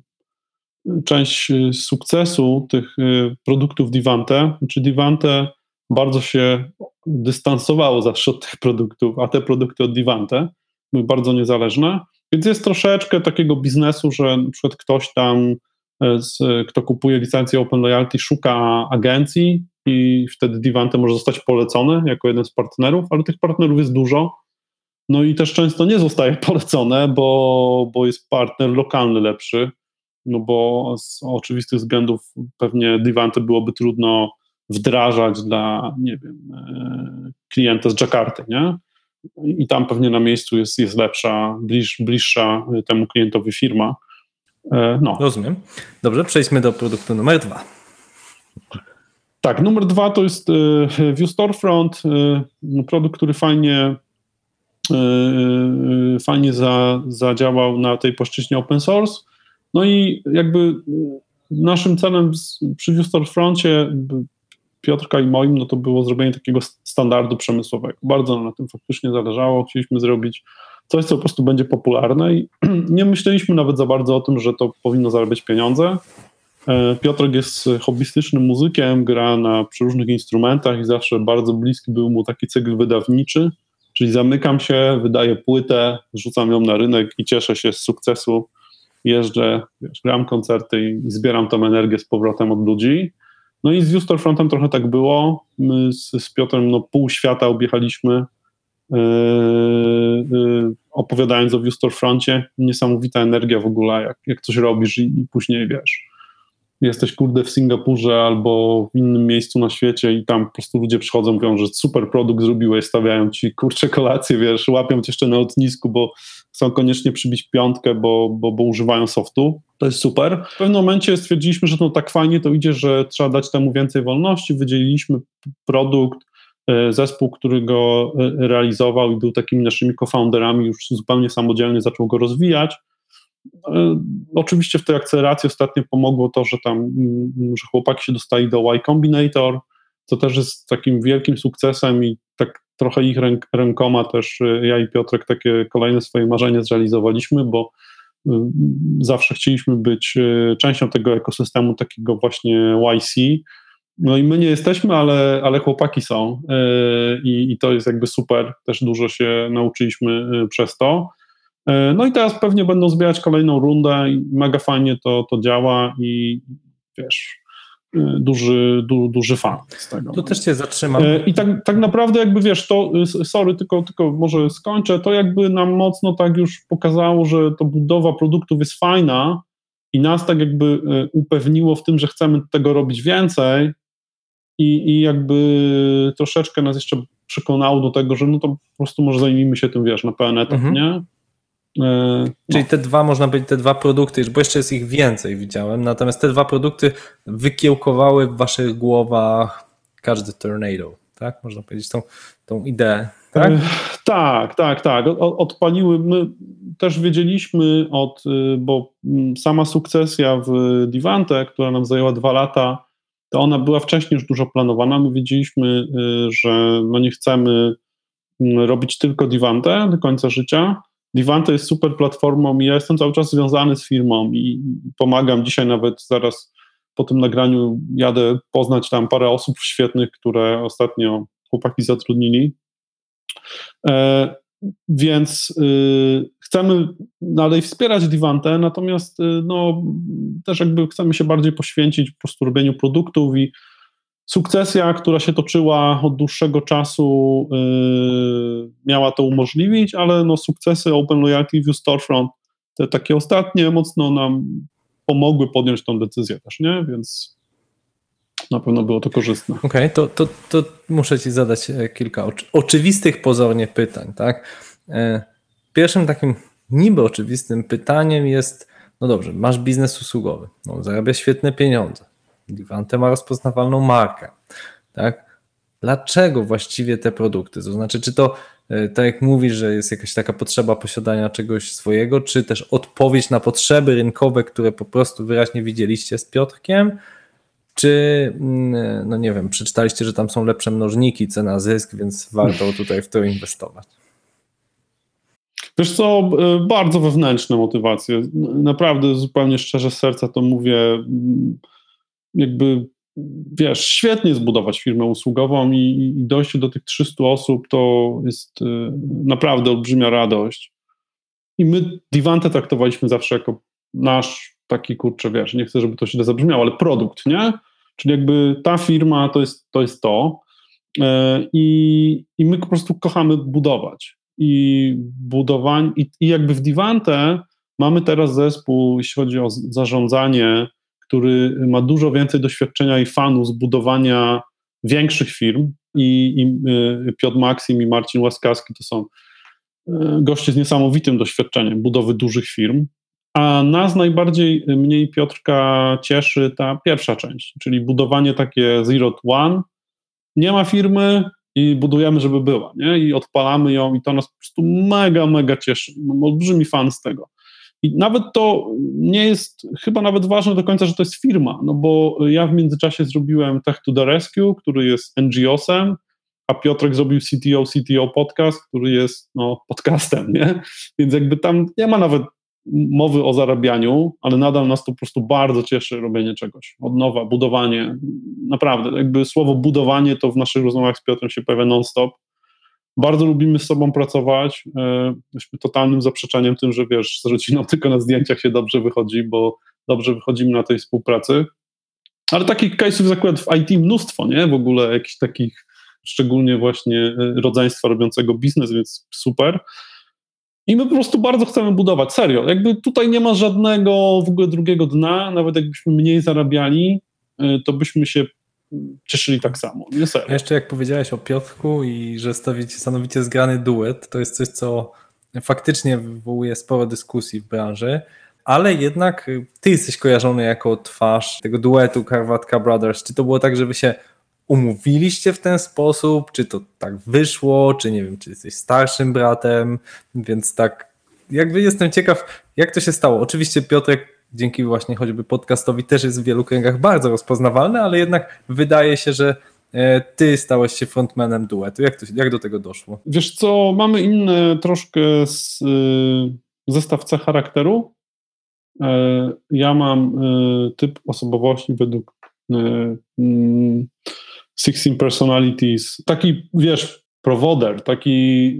część y, sukcesu tych y, produktów Divante, czy Divante bardzo się dystansowało zawsze od tych produktów, a te produkty od Divante były bardzo niezależne, więc jest troszeczkę takiego biznesu, że przykład ktoś tam, z, kto kupuje licencję Open Loyalty, szuka agencji i wtedy Divante może zostać polecony jako jeden z partnerów, ale tych partnerów jest dużo. No i też często nie zostaje polecone, bo, bo jest partner lokalny lepszy, no bo z oczywistych względów pewnie Divante byłoby trudno wdrażać dla, nie wiem, e, klienta z Jakarty, nie? I tam pewnie na miejscu jest, jest lepsza, bliż, bliższa temu klientowi firma. E, no. Rozumiem. Dobrze, przejdźmy do produktu numer dwa. Tak, numer dwa to jest e, View Storefront, no, produkt, który fajnie, fajnie za, zadziałał na tej płaszczyźnie open source. No i jakby naszym celem przy View Storefroncie Piotrka i moim, no to było zrobienie takiego standardu przemysłowego. Bardzo nam na tym faktycznie zależało. Chcieliśmy zrobić coś, co po prostu będzie popularne i <clears throat> nie myśleliśmy nawet za bardzo o tym, że to powinno zarabiać pieniądze. E, Piotrek jest hobbystycznym muzykiem, gra na różnych instrumentach i zawsze bardzo bliski był mu taki cykl wydawniczy, czyli zamykam się, wydaję płytę, rzucam ją na rynek i cieszę się z sukcesu. Jeżdżę, wiesz, gram koncerty i zbieram tą energię z powrotem od ludzi. No i z Ustorfrontem trochę tak było. My z, z Piotrem no, pół świata objechaliśmy, yy, yy, opowiadając o Ustorfroncie. Niesamowita energia w ogóle, jak, jak coś robisz i, i później wiesz jesteś kurde w Singapurze albo w innym miejscu na świecie i tam po prostu ludzie przychodzą, mówią, że super produkt zrobiłeś, stawiają ci kurcze kolację, wiesz, łapią cię jeszcze na lotnisku, bo chcą koniecznie przybić piątkę, bo, bo, bo używają softu. To jest super. W pewnym momencie stwierdziliśmy, że no tak fajnie to idzie, że trzeba dać temu więcej wolności. Wydzieliliśmy produkt, e, zespół, który go e, realizował i był takimi naszymi co-founderami, już zupełnie samodzielnie zaczął go rozwijać. E, oczywiście w tej akceleracji ostatnio pomogło to, że tam, mm, że chłopaki się dostali do Y Combinator, co też jest takim wielkim sukcesem i tak trochę ich ręk, rękoma też e, ja i Piotrek takie kolejne swoje marzenie zrealizowaliśmy, bo e, zawsze chcieliśmy być częścią tego ekosystemu takiego właśnie YC. No i my nie jesteśmy, ale, ale chłopaki są I, i to jest jakby super. Też dużo się nauczyliśmy przez to. E, no i teraz pewnie będą zbierać kolejną rundę i mega fajnie to, to działa i wiesz, e, duży, du, duży fan z tego. Tu też cię zatrzymam. E, I tak, tak naprawdę jakby wiesz, to, sorry, tylko, tylko może skończę, to jakby nam mocno tak już pokazało, że to budowa produktów jest fajna i nas tak jakby upewniło w tym, że chcemy tego robić więcej i, i jakby troszeczkę nas jeszcze przekonało do tego, że no to po prostu może zajmijmy się tym, wiesz, na pełen etat, mhm. nie? E, Czyli no. te dwa, można powiedzieć, te dwa produkty, bo jeszcze jest ich więcej, widziałem, natomiast te dwa produkty wykiełkowały w waszych głowach każdy tornado, tak? Można powiedzieć, tą, tą ideę, tak? E, tak, tak, tak. Odpaliły, my też wiedzieliśmy od, y, bo mm, sama sukcesja w Divante, która nam zajęła dwa lata, to ona była wcześniej już dużo planowana. My wiedzieliśmy, y, że no nie chcemy mm, robić tylko Divante do końca życia, Divante jest super platformą i ja jestem cały czas związany z firmą i pomagam dzisiaj nawet zaraz po tym nagraniu jadę poznać tam parę osób świetnych, które ostatnio chłopaki zatrudnili. E, więc y, chcemy dalej wspierać Divante, natomiast y, no, też jakby chcemy się bardziej poświęcić po prostu robieniu produktów i Sukcesja, która się toczyła od dłuższego czasu, yy, miała to umożliwić, ale no, sukcesy Open Loyalty View Storefront, te takie ostatnie, mocno nam pomogły podjąć tą decyzję też, nie? Więc na pewno było to korzystne. Okej, okay, to, to, to muszę Ci zadać e, kilka oczy, oczywistych pozornie pytań, tak? E, pierwszym takim niby oczywistym pytaniem jest, no dobrze, masz biznes usługowy, no, zarabia świetne pieniądze, Divante ma rozpoznawalną markę. Tak? Dlaczego właściwie te produkty? To znaczy, czy to e, tak jak mówisz, że jest jakaś taka potrzeba posiadania czegoś swojego, czy też odpowiedź na potrzeby rynkowe, które po prostu wyraźnie widzieliście z Piotrkiem, czy, mm, no nie wiem, przeczytaliście, że tam są lepsze mnożniki, cena zysk, więc warto tutaj w to inwestować? Wiesz co, y, bardzo wewnętrzne motywacje. Naprawdę, zupełnie szczerze z serca to mówię. Jakby, wiesz, świetnie zbudować firmę usługową i, i dojście do tych 300 osób to jest y, naprawdę olbrzymia radość. I my Divante traktowaliśmy zawsze jako nasz taki, kurczę, wiesz, nie chcę, żeby to źle zabrzmiało, ale produkt, nie? Czyli jakby ta firma to jest to. Jest to. E, I, I my po prostu kochamy budować. I budowanie, i, i jakby w Divante mamy teraz zespół, jeśli chodzi o zarządzanie, który ma dużo więcej doświadczenia i fanu z budowania większych firm. I, i y, Piotr Maksim i Marcin Łaskawski to są y, goście z niesamowitym doświadczeniem budowy dużych firm. A nas najbardziej, mnie i Piotrka cieszy ta pierwsza część, czyli budowanie takie zero to one. Nie ma firmy i budujemy, żeby była, nie? I odpalamy ją i to nas po prostu mega, mega cieszy. Mam olbrzymi fan z tego. I nawet to nie jest chyba nawet ważne do końca, że to jest firma, no bo ja w międzyczasie zrobiłem Tech to the Rescue, który jest NGO-sem, a Piotrek zrobił CTO, CTO podcast, który jest no, podcastem, nie? Więc jakby tam nie ma nawet mowy o zarabianiu, ale nadal nas to po prostu bardzo cieszy robienie czegoś, od nowa, budowanie, naprawdę, jakby słowo budowanie to w naszych rozmowach z Piotrem się pojawia non-stop. Bardzo lubimy z sobą pracować, e, jesteśmy totalnym zaprzeczeniem tym, że wiesz, z rodziną <laughs> tylko na zdjęciach się dobrze wychodzi, bo dobrze wychodzimy na tej współpracy, ale takich case'ów akurat w IT mnóstwo, nie? W ogóle jakichś takich, szczególnie właśnie e, rodzeństwa robiącego biznes, więc super. I my po prostu bardzo chcemy budować, serio. Jakby tutaj nie ma żadnego w ogóle drugiego dna, nawet jakbyśmy mniej zarabiali, y, to byśmy się cieszyli tak samo, nie serio. Jeszcze jak powiedziałeś o Piotrku i że stawicie stanowicie zgrany duet, to jest coś, co faktycznie wywołuje sporo dyskusji w branży, ale jednak y, ty jesteś kojarzony jako twarz tego duetu Karwatka Brothers. Czy to było tak, że wy się umówiliście w ten sposób, czy to tak wyszło, czy nie wiem, czy jesteś starszym bratem, więc tak jakby jestem ciekaw, jak to się stało. Oczywiście Piotrek dzięki właśnie choćby podcastowi też jest w wielu kręgach bardzo rozpoznawalny, ale jednak wydaje się, że e, ty stałeś się frontmanem duetu. Jak, to, jak do tego doszło? Wiesz co, mamy inny troszkę z, y, zestaw cech charakteru. E, ja mam y, typ osobowości według y, mm, 16 Personalities. Taki, wiesz, prowoder, taki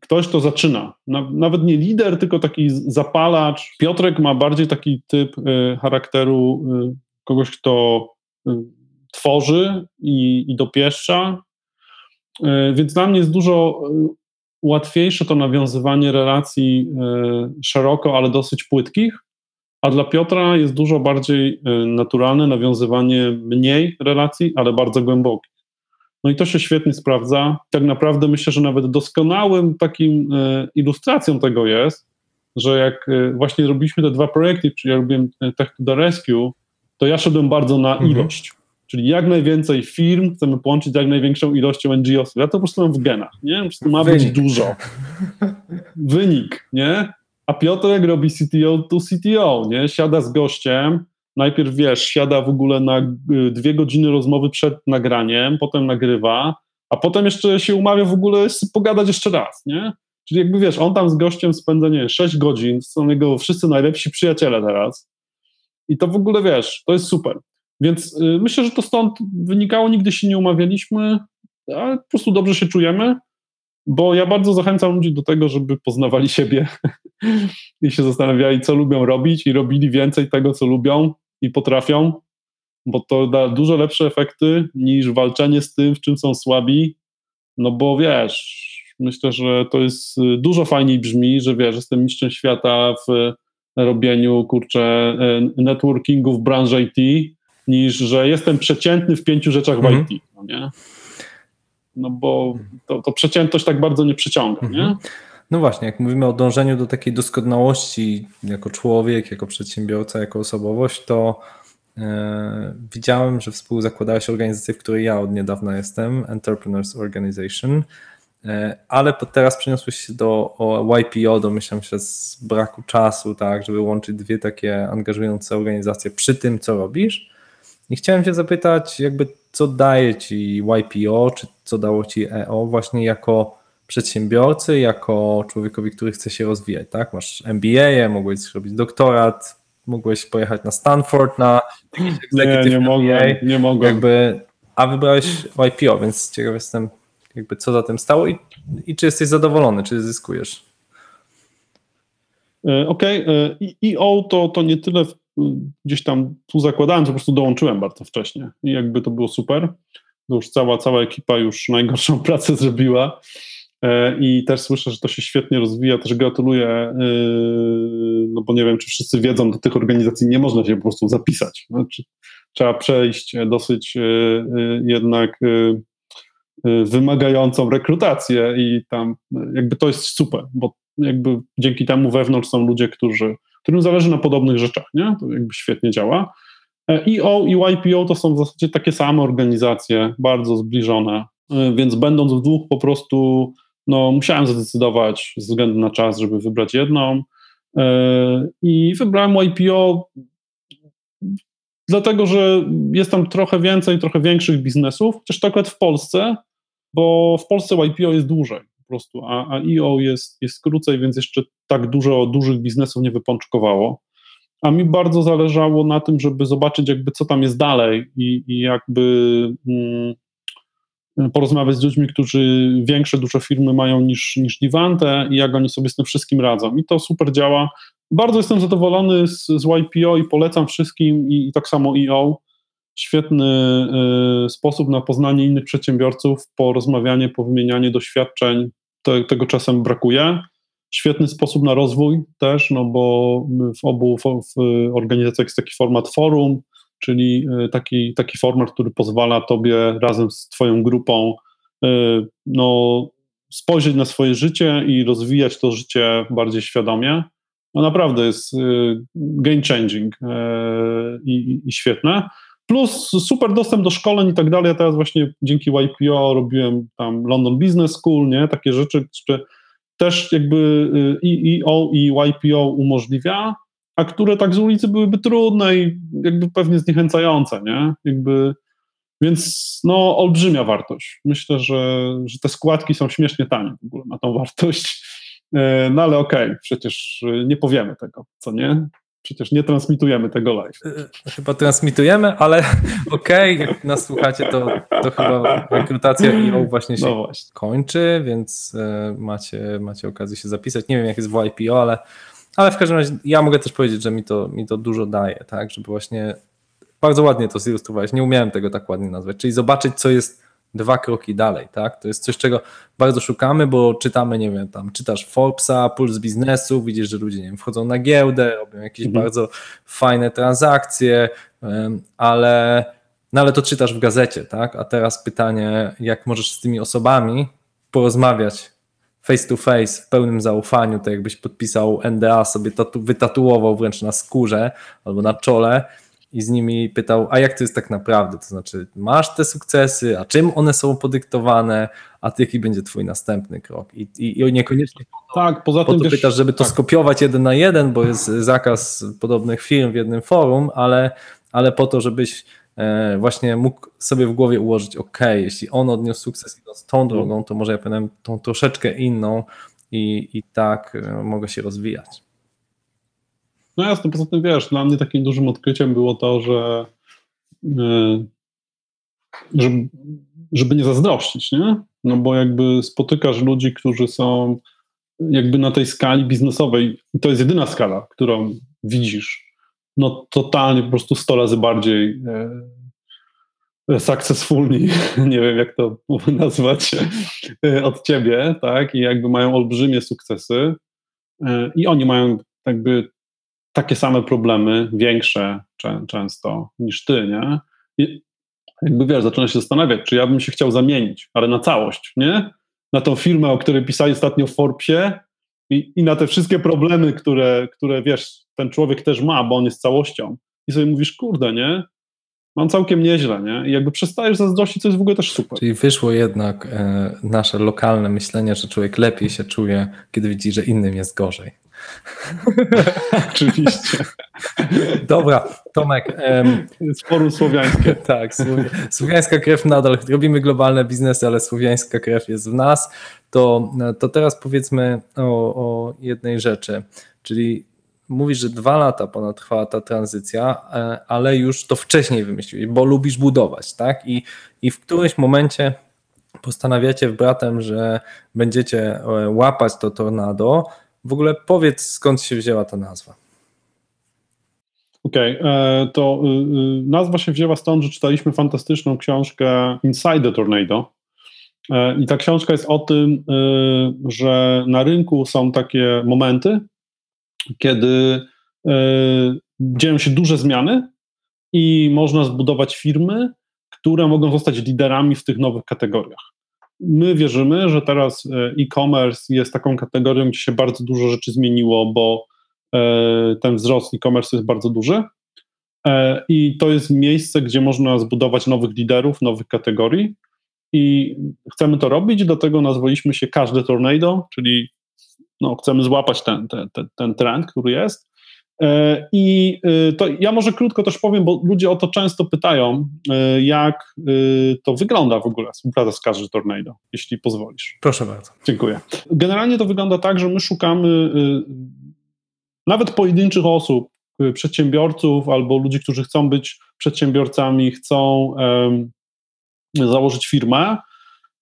ktoś, kto zaczyna. Na, nawet nie lider, tylko taki zapalacz. Piotrek ma bardziej taki typ y, charakteru y, kogoś, kto y, tworzy i, i dopieszcza. Więc dla mnie jest dużo łatwiejsze to nawiązywanie relacji szeroko, ale dosyć płytkich, a dla Piotra jest dużo bardziej naturalne nawiązywanie mniej relacji, ale bardzo głębokich. No i to się świetnie sprawdza. Tak naprawdę myślę, że nawet doskonałym takim y, ilustracją tego jest, że jak y, właśnie robiliśmy te dwa projekty, czyli ja robiłem y, Tech to the Rescue, to ja szedłem bardzo na Mhm. ilość. Czyli jak najwięcej firm chcemy połączyć z jak największą ilością NGO-sów. Ja to po prostu mam w genach, nie? Po prostu ma być Wynik. dużo. Wynik, nie? A Piotrek robi CTO to CTO, nie? Siada z gościem, najpierw wiesz, siada w ogóle na y, dwie godziny rozmowy przed nagraniem, potem nagrywa, a potem jeszcze się umawia w ogóle pogadać jeszcze raz, nie? Czyli jakby wiesz, on tam z gościem spędza, nie wiem, 6 godzin, są jego wszyscy najlepsi przyjaciele teraz. I to w ogóle wiesz, to jest super. Więc y, myślę, że to stąd wynikało, nigdy się nie umawialiśmy, ale po prostu dobrze się czujemy, bo ja bardzo zachęcam ludzi do tego, żeby poznawali siebie <laughs> i się zastanawiali, co lubią robić i robili więcej tego, co lubią i potrafią, bo to da dużo lepsze efekty niż walczenie z tym, w czym są słabi, no bo wiesz, myślę, że to jest y, dużo fajniej brzmi, że wiesz, jestem mistrzem świata w robieniu, kurczę, y, networkingu w branży IT, niż że jestem przeciętny w pięciu rzeczach w Mhm. IT, no nie? No bo to, to przeciętność tak bardzo nie przyciąga, nie? No właśnie, jak mówimy o dążeniu do takiej doskonałości jako człowiek, jako przedsiębiorca, jako osobowość, to e, widziałem, że współzakładałeś organizację, w której ja od niedawna jestem, Entrepreneurs Organization, e, ale teraz przeniosłeś się do YPO, domyślam się z braku czasu, tak, żeby łączyć dwie takie angażujące organizacje przy tym, co robisz. I chciałem Cię zapytać, jakby co daje Ci YPO, czy co dało Ci EO właśnie jako przedsiębiorcy, jako człowiekowi, który chce się rozwijać, tak? Masz MBA, mogłeś robić doktorat, mogłeś pojechać na Stanford na Nie, nie mogłem, nie mogłem. jakby, a wybrałeś YPO, więc ciekaw jestem, jakby co za tym stało i, i czy jesteś zadowolony, czy zyskujesz. E, Okej, okay. EO to, to nie tyle gdzieś tam tu zakładałem, to po prostu dołączyłem bardzo wcześnie i jakby to było super. Już cała, cała ekipa już najgorszą <laughs> pracę zrobiła e, i też słyszę, że to się świetnie rozwija, też gratuluję, e, no bo nie wiem, czy wszyscy wiedzą, do tych organizacji nie można się po prostu zapisać. Znaczy, trzeba przejść dosyć jednak wymagającą rekrutację i tam jakby to jest super, bo jakby dzięki temu wewnątrz są ludzie, którzy, którym zależy na podobnych rzeczach, nie? To jakby świetnie działa. EO i YPO to są w zasadzie takie same organizacje, bardzo zbliżone, więc będąc w dwóch po prostu no, musiałem zdecydować ze względu na czas, żeby wybrać jedną i wybrałem YPO dlatego, że jest tam trochę więcej, trochę większych biznesów, chociaż to akurat w Polsce, bo w Polsce YPO jest dłużej po prostu, a, a EO jest, jest krócej, więc jeszcze tak dużo dużych biznesów nie wypączkowało. A mi bardzo zależało na tym, żeby zobaczyć jakby co tam jest dalej i, i jakby mm, porozmawiać z ludźmi, którzy większe, duże firmy mają niż, niż Divante i jak oni sobie z tym wszystkim radzą. I to super działa. Bardzo jestem zadowolony z, z YPO i polecam wszystkim i, i tak samo EO. Świetny y, sposób na poznanie innych przedsiębiorców, porozmawianie, powymienianie doświadczeń. Te, tego czasem brakuje. Świetny sposób na rozwój też, no bo w obu w, w organizacjach jest taki format forum, czyli taki, taki format, który pozwala tobie razem z twoją grupą y, no, spojrzeć na swoje życie i rozwijać to życie bardziej świadomie no naprawdę jest game changing i, i, świetne. Plus super dostęp do szkoleń i tak dalej. Ja teraz właśnie dzięki YPO robiłem tam London Business School, nie? Takie rzeczy, które też jakby i EO i YPO umożliwia, a które tak z ulicy byłyby trudne i jakby pewnie zniechęcające, nie? Jakby, więc no olbrzymia wartość. Myślę, że, że te składki są śmiesznie tanie w ogóle na tą wartość. No ale okej, okay, przecież nie powiemy tego, co nie? Przecież nie transmitujemy tego live. Chyba transmitujemy, ale <laughs> okej, okay, jak nas słuchacie, to, to chyba rekrutacja EO właśnie się no właśnie. kończy, więc macie, macie okazję się zapisać. Nie wiem, jak jest w YPO, ale, ale w każdym razie ja mogę też powiedzieć, że mi to, mi to dużo daje, tak, żeby właśnie bardzo ładnie to zilustrować. Nie umiałem tego tak ładnie nazwać, czyli zobaczyć, co jest dwa kroki dalej, tak? To jest coś, czego bardzo szukamy, bo czytamy, nie wiem, tam czytasz Forbesa, puls biznesu, widzisz, że ludzie, nie wiem, wchodzą na giełdę, robią jakieś mhm. bardzo fajne transakcje, ale, no ale to czytasz w gazecie, tak? A teraz pytanie, jak możesz z tymi osobami porozmawiać face to face, w pełnym zaufaniu, tak jakbyś podpisał NDA, sobie tatu, wytatuował wręcz na skórze albo na czole, i z nimi pytał, a jak to jest tak naprawdę? To znaczy, masz te sukcesy, a czym one są podyktowane, a jaki będzie twój następny krok? I, i, i niekoniecznie tak, poza po tym to wiesz, pytasz, żeby to tak. skopiować jeden na jeden, bo jest zakaz podobnych firm w jednym forum, ale, ale po to, żebyś właśnie mógł sobie w głowie ułożyć, ok, jeśli on odniósł sukces idąc tą drogą, to może ja powinienem tą troszeczkę inną i, i tak e, mogę się rozwijać. No jasne, poza tym wiesz, dla mnie takim dużym odkryciem było to, że yy, żeby, żeby nie zazdrościć, nie? No bo jakby spotykasz ludzi, którzy są jakby na tej skali biznesowej, i to jest jedyna skala, którą widzisz, no totalnie po prostu 100 razy bardziej e, successfulni, <laughs> nie wiem jak to <laughs> nazwać, e, od ciebie, tak? I jakby mają olbrzymie sukcesy e, i oni mają jakby takie same problemy, większe często niż ty, nie? I jakby wiesz, zaczyna się zastanawiać, czy ja bym się chciał zamienić, ale na całość, nie? Na tą firmę, o której pisali ostatnio w Forbesie i, i na te wszystkie problemy, które, które wiesz, ten człowiek też ma, bo on jest całością. I sobie mówisz, kurde, nie? Mam całkiem nieźle, nie? I jakby przestajesz zazdrościć, co jest w ogóle też super. Czyli wyszło jednak e, nasze lokalne myślenie, że człowiek lepiej się czuje, kiedy widzi, że innym jest gorzej. <laughs> Oczywiście. Dobra, Tomek. Um, Sporu słowiańskie. <laughs> tak, słowiańska krew nadal. Robimy globalne biznesy, ale słowiańska krew jest w nas. to, to teraz powiedzmy o, o jednej rzeczy, czyli mówisz, że dwa lata ponad trwała ta tranzycja, e, ale już to wcześniej wymyśliłeś, bo lubisz budować, tak? I, i w którymś momencie postanawiacie w bratem, że będziecie e, łapać to tornado. W ogóle powiedz, skąd się wzięła ta nazwa. Okej, okay, to y, y, nazwa się wzięła stąd, że czytaliśmy fantastyczną książkę Inside the Tornado. E, I ta książka jest o tym, że na rynku są takie momenty, kiedy dzieją się duże zmiany i można zbudować firmy, które mogą zostać liderami w tych nowych kategoriach. My wierzymy, że teraz e-commerce jest taką kategorią, gdzie się bardzo dużo rzeczy zmieniło, bo E, ten wzrost e-commerce jest bardzo duży. E, I to jest miejsce, gdzie można zbudować nowych liderów, nowych kategorii. I chcemy to robić, dlatego nazwaliśmy się Każde Tornado, czyli no, chcemy złapać ten, ten, ten, ten trend, który jest. E, I to ja może krótko też powiem, bo ludzie o to często pytają, jak to wygląda w ogóle współpraca z każdym Tornado, jeśli pozwolisz. Proszę bardzo. Dziękuję. Generalnie to wygląda tak, że my szukamy nawet pojedynczych osób, przedsiębiorców albo ludzi, którzy chcą być przedsiębiorcami, chcą założyć firmę,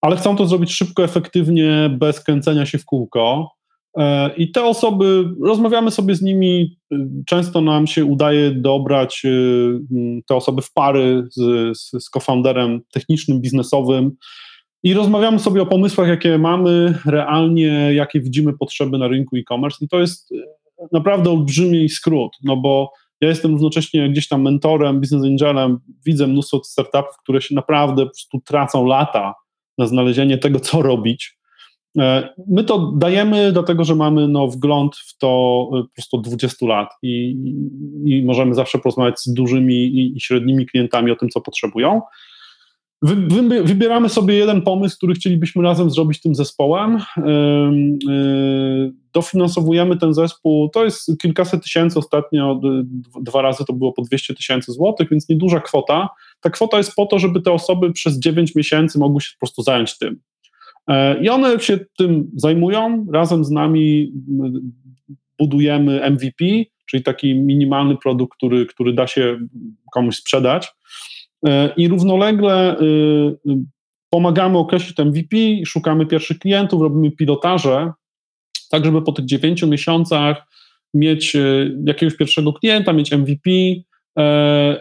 ale chcą to zrobić szybko, efektywnie, bez kręcenia się w kółko. E, I te osoby, rozmawiamy sobie z nimi, y, często nam się udaje dobrać y, te osoby w pary z, z, z co-founderem technicznym, biznesowym i rozmawiamy sobie o pomysłach, jakie mamy realnie, jakie widzimy potrzeby na rynku e-commerce. I to jest naprawdę olbrzymi skrót, no bo ja jestem równocześnie gdzieś tam mentorem, business angelem, widzę mnóstwo startupów, które się naprawdę po prostu tracą lata na znalezienie tego, co robić. E, my to dajemy, dlatego że mamy no, wgląd w to e, po prostu 20 lat i, i możemy zawsze porozmawiać z dużymi i, średnimi klientami o tym, co potrzebują. Wy, wy, wybieramy sobie jeden pomysł, który chcielibyśmy razem zrobić tym zespołem. Yy, dofinansowujemy ten zespół. To jest kilkaset tysięcy, ostatnio dwa razy to było po 200 tysięcy złotych, więc nieduża kwota. Ta kwota jest po to, żeby te osoby przez 9 miesięcy mogły się po prostu zająć tym. Yy, I one się tym zajmują. Razem z nami budujemy MVP, czyli taki minimalny produkt, który, który da się komuś sprzedać. E, i równolegle y, y, pomagamy określić MVP, szukamy pierwszych klientów, robimy pilotaże, tak żeby po tych dziewięciu miesiącach mieć y, jakiegoś pierwszego klienta, mieć MVP e,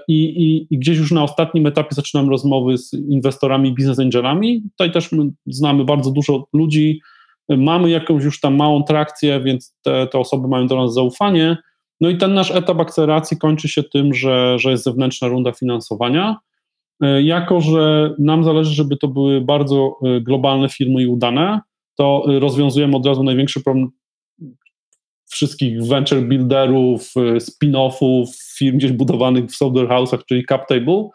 i, i, i, gdzieś już na ostatnim etapie zaczynamy rozmowy z inwestorami, biznes angelami. Tutaj też my znamy bardzo dużo ludzi, mamy jakąś już tam małą trakcję, więc te, te osoby mają do nas zaufanie. No i ten nasz etap akceleracji kończy się tym, że, że jest zewnętrzna runda finansowania. E, jako że nam zależy, żeby to były bardzo e, globalne firmy i udane, to e, rozwiązujemy od razu największy problem wszystkich venture builderów, spin-offów, firm gdzieś budowanych w software house'ach, czyli CapTable,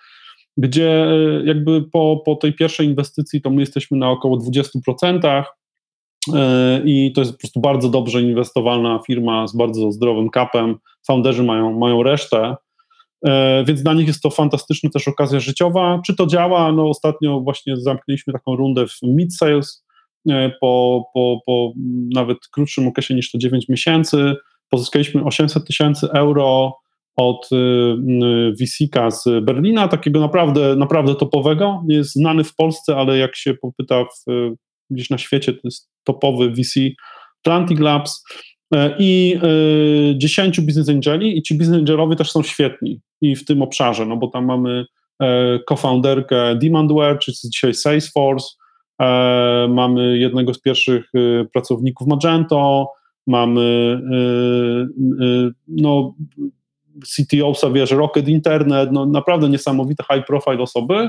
gdzie jakby po, po tej pierwszej inwestycji to my jesteśmy na około 20% i to jest po prostu bardzo dobrze inwestowalna firma z bardzo zdrowym capem, founderzy mają, mają resztę, więc dla nich jest to fantastyczna też okazja życiowa. Czy to działa? No ostatnio właśnie zamknęliśmy taką rundę w mid-sales e, po, po, po nawet krótszym okresie niż to 9 miesięcy. Pozyskaliśmy 800 tysięcy euro od VC-ka z Berlina, takiego naprawdę, naprawdę topowego. Nie jest znany w Polsce, ale jak się popyta w, gdzieś na świecie, to jest topowy VC Atlantic Labs. E, i y, 10 business angeli i ci business angelowie też są świetni i w tym obszarze, no bo tam mamy e, co-founderkę Demandware, czy dzisiaj Salesforce, e, mamy jednego z pierwszych y, pracowników Magento, mamy y, no, CTO wiesz, Rocket Internet, no naprawdę niesamowite high profile osoby,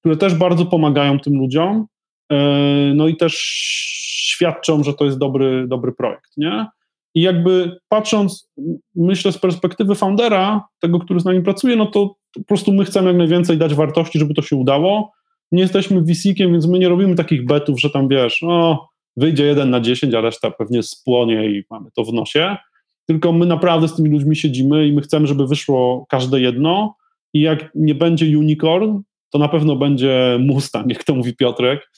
które też bardzo pomagają tym ludziom, no i też świadczą, że to jest dobry, dobry projekt, nie? I jakby patrząc, myślę z perspektywy foundera, tego, który z nami pracuje, no to po prostu my chcemy jak najwięcej dać wartości, żeby to się udało. Nie jesteśmy VC-kiem, więc my nie robimy takich betów, że tam wiesz, no wyjdzie jeden na dziesięć, a reszta pewnie spłonie i mamy to w nosie. Tylko my naprawdę z tymi ludźmi siedzimy i my chcemy, żeby wyszło każde jedno. I jak nie będzie unicorn, to na pewno będzie Mustang, jak to mówi Piotrek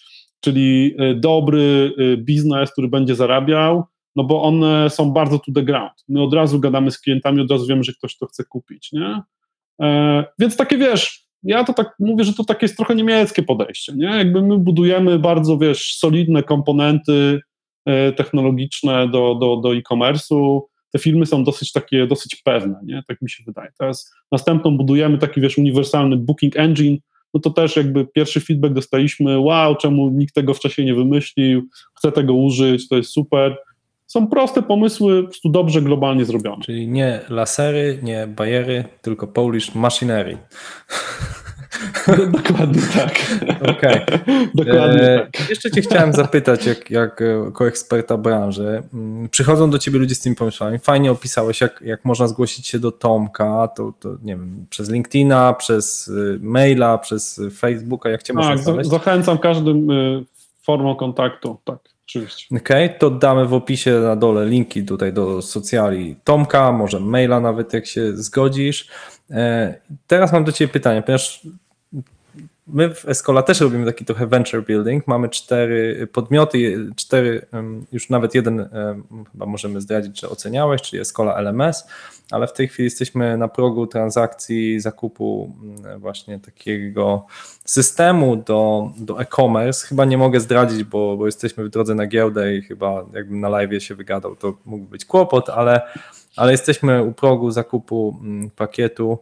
czyli y, dobry y, biznes, który będzie zarabiał, no bo one są bardzo to the ground. My od razu gadamy z klientami, od razu wiemy, że ktoś to chce kupić, nie? E, więc takie wiesz, ja to tak mówię, że to takie jest trochę niemieckie podejście, nie? Jakby my budujemy bardzo, wiesz, solidne komponenty e, technologiczne do, do, do e-commerce'u, te filmy są dosyć takie, dosyć pewne, nie? Tak mi się wydaje. Teraz następną budujemy taki, wiesz, uniwersalny booking engine, no to też jakby pierwszy feedback dostaliśmy, wow, czemu nikt tego wcześniej nie wymyślił, chcę tego użyć, to jest super. Są proste pomysły, po prostu dobrze globalnie zrobione. Czyli nie lasery, nie bajery, tylko Polish machinery. <laughs> Dokładnie tak. Okej. <laughs> Dokładnie E, tak. Jeszcze Cię chciałem zapytać, jak, jak e, jako eksperta branży, mm, przychodzą do Ciebie ludzie z tymi pomysłami, fajnie opisałeś, jak, jak można zgłosić się do Tomka, to, to nie wiem, przez LinkedIna, przez y, maila, przez Facebooka, jak Cię można Tak, za, znaleźć? zachęcam każdym y, formą kontaktu, tak, oczywiście. Okej, to damy w opisie na dole linki tutaj do socjali Tomka, może maila nawet, jak się zgodzisz. E, Teraz mam do Ciebie pytanie, ponieważ my w Escola też robimy taki trochę venture building. Mamy cztery podmioty, cztery, już nawet jeden chyba możemy zdradzić, że oceniałeś, czyli Escola LMS, ale w tej chwili jesteśmy na progu transakcji zakupu mm, właśnie takiego systemu do, do e-commerce. Chyba nie mogę zdradzić, bo, bo jesteśmy w drodze na giełdę i chyba jakbym na live się wygadał, to mógł być kłopot, ale, ale jesteśmy u progu zakupu mm, pakietu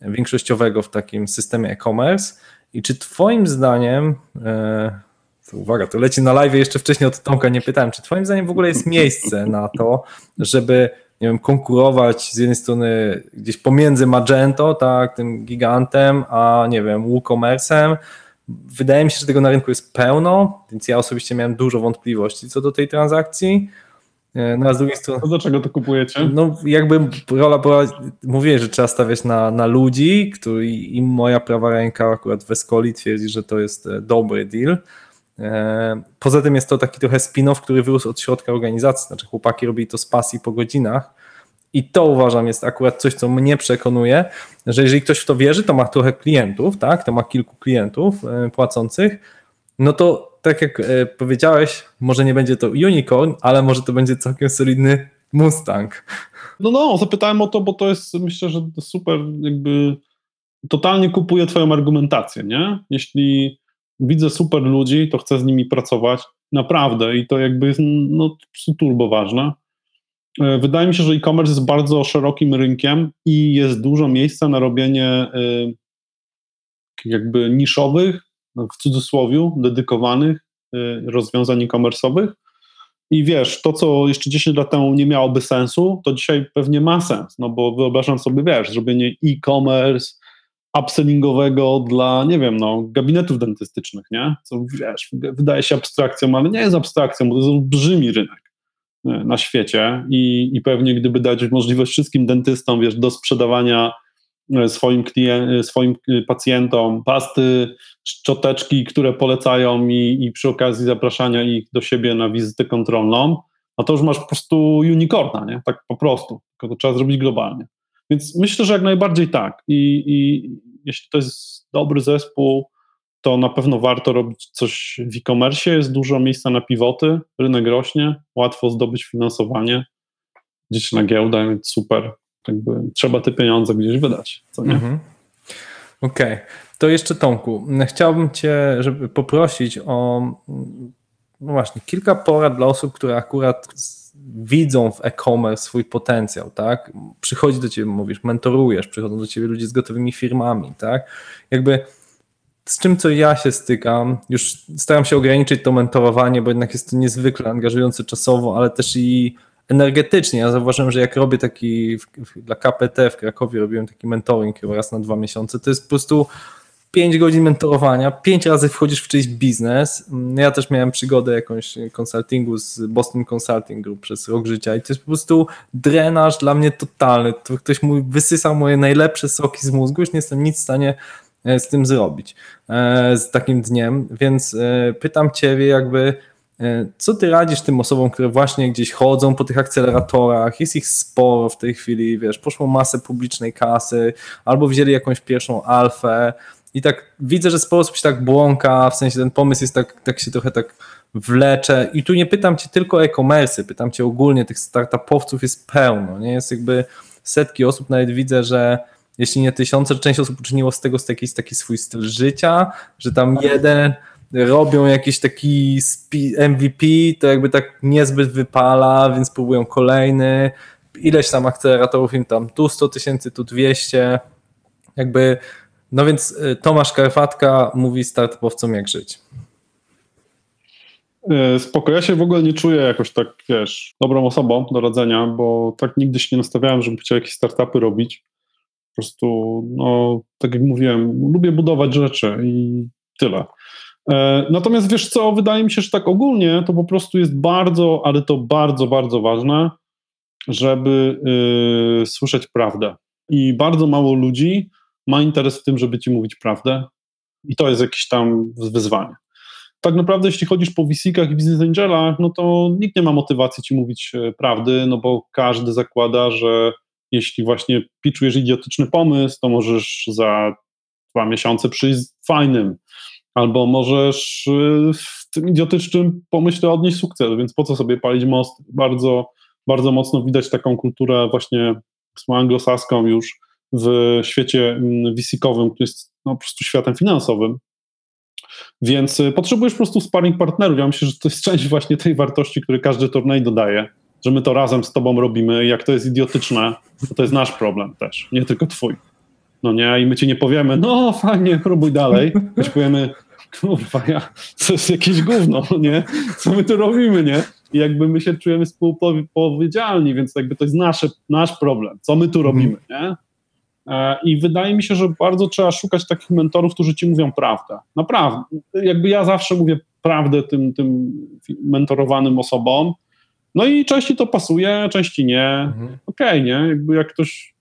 większościowego w takim systemie e-commerce. I czy Twoim zdaniem, e, to uwaga, to leci na live, jeszcze wcześniej od Tomka nie pytałem, czy Twoim zdaniem w ogóle jest miejsce na to, żeby nie wiem, konkurować z jednej strony gdzieś pomiędzy Magento, tak, tym gigantem, a nie wiem, WooCommerce'em. Wydaje mi się, że tego na rynku jest pełno, więc ja osobiście miałem dużo wątpliwości co do tej transakcji. E, No a z drugiej strony, To dlaczego to kupujecie? no jakby rola była, mówię, że trzeba stawiać na, na ludzi, który, i moja prawa ręka akurat w Escoli twierdzi, że to jest e, dobry deal. E, Poza tym jest to taki trochę spin-off, który wyrósł od środka organizacji, znaczy chłopaki robili to z pasji po godzinach i to uważam jest akurat coś, co mnie przekonuje, że jeżeli ktoś w to wierzy, to ma trochę klientów, tak, to ma kilku klientów płacących, no to tak jak e, powiedziałeś, może nie będzie to unicorn, ale może to będzie całkiem solidny Mustang. No, no, zapytałem o to, bo to jest, myślę, że super, jakby totalnie kupuję Twoją argumentację, nie? Jeśli widzę super ludzi, to chcę z nimi pracować, naprawdę, i to jakby jest no, turbo ważne. E, Wydaje mi się, że e-commerce jest bardzo szerokim rynkiem i jest dużo miejsca na robienie y, jakby niszowych, w cudzysłowie, dedykowanych y, rozwiązań e-commerce'owych. I wiesz, to co jeszcze 10 lat temu nie miałoby sensu, to dzisiaj pewnie ma sens, no bo wyobrażam sobie, wiesz, zrobienie e-commerce upsellingowego dla, nie wiem, no, gabinetów dentystycznych, nie? Co, wiesz, wydaje się abstrakcją, ale nie jest abstrakcją, bo to jest olbrzymi rynek nie, na świecie i, i pewnie gdyby dać możliwość wszystkim dentystom, wiesz, do sprzedawania swoim, klien- swoim e, pacjentom pasty, szczoteczki, które polecają i, i przy okazji zapraszania ich do siebie na wizytę kontrolną, no to już masz po prostu unicorna, nie? Tak po prostu, tylko to trzeba zrobić globalnie. Więc myślę, że jak najbardziej tak. I, i jeśli to jest dobry zespół, to na pewno warto robić coś w e-commerce. Jest dużo miejsca na pivoty, rynek rośnie, łatwo zdobyć finansowanie, gdzieś na giełdę, więc super. Jakby trzeba te pieniądze gdzieś wydać, co nie? Mhm. Okej, to jeszcze Tomku, chciałbym Cię żeby poprosić o no właśnie, kilka porad dla osób, które akurat widzą w e-commerce swój potencjał, tak? Przychodzi do Ciebie, mówisz, mentorujesz, przychodzą do Ciebie ludzie z gotowymi firmami, tak? Jakby z czym co ja się stykam, już staram się ograniczyć to mentorowanie, bo jednak jest to niezwykle angażujące czasowo, ale też i energetycznie. Ja zauważyłem, że jak robię taki w, w, dla KPT w Krakowie, robiłem taki mentoring raz na dwa miesiące, to jest po prostu 5 godzin mentorowania, 5 razy wchodzisz w czyjś biznes. Ja też miałem przygodę jakąś konsultingu z Boston Consulting Group przez rok życia i to jest po prostu drenaż dla mnie totalny. To ktoś mój wysysał moje najlepsze soki z mózgu, już nie jestem nic w stanie z tym zrobić, z takim dniem, więc pytam Ciebie jakby, co Ty radzisz tym osobom, które właśnie gdzieś chodzą po tych akceleratorach, jest ich sporo w tej chwili, wiesz, poszło masę publicznej kasy, albo wzięli jakąś pierwszą alfę. I tak widzę, że sposób się tak błąka, w sensie ten pomysł jest tak, tak się trochę tak wlecze. I tu nie pytam cię tylko o e-commerce, pytam cię ogólnie, tych startupowców jest pełno, nie? Jest jakby setki osób, nawet widzę, że jeśli nie tysiące, część osób uczyniło z tego jakiś taki swój styl życia, że tam jeden robią jakiś taki MVP, to jakby tak niezbyt wypala, więc próbują kolejny, ileś tam akceleratorów im tam tu 100 tysięcy, tu 200, jakby, no więc y, Tomasz Karfatka mówi startupowcom jak żyć. E, spoko, ja się w ogóle nie czuję jakoś tak, wiesz, dobrą osobą do radzenia, bo tak nigdy się nie nastawiałem, żebym chciał jakieś startupy robić. Po prostu, no, tak jak mówiłem, lubię budować rzeczy i tyle. E, natomiast wiesz co, wydaje mi się, że tak ogólnie to po prostu jest bardzo, ale to bardzo, bardzo ważne, żeby yy, słyszeć prawdę. I bardzo mało ludzi ma interes w tym, żeby ci mówić prawdę. I to jest jakieś tam wyzwanie. Tak naprawdę, jeśli chodzisz po VC-kach i Business Angelach, no to nikt nie ma motywacji ci mówić e, prawdy, no bo każdy zakłada, że jeśli właśnie pitchujesz idiotyczny pomysł, to możesz za dwa miesiące przyjść z fajnym, albo możesz y, w tym idiotycznym pomyśle odnieść sukces, więc po co sobie palić most? Bardzo, bardzo mocno widać taką kulturę właśnie anglosaską już w świecie mm, VC-kowym, który jest no, po prostu światem finansowym. Więc y, potrzebujesz po prostu sparring partnerów. Ja myślę, że to jest część właśnie tej wartości, które każdy turniej dodaje, że my to razem z tobą robimy. Jak to jest idiotyczne, to to jest nasz problem też, nie tylko twój. No nie, i my ci nie powiemy, no fajnie, próbuj dalej. My powiemy, kurwa, ja, to jest jakieś gówno, <laughs> nie? Co my tu robimy, nie? I jakby my się czujemy współpowiedzialni, więc jakby to jest nasze, nasz problem, co my tu robimy, nie? E, I wydaje mi się, że bardzo trzeba szukać takich mentorów, którzy ci mówią prawdę. Naprawdę. Jakby ja zawsze mówię prawdę tym, tym mentorowanym osobom. No i części to pasuje, części nie. Mhm. Okej, okay, nie? Jakby jak ktoś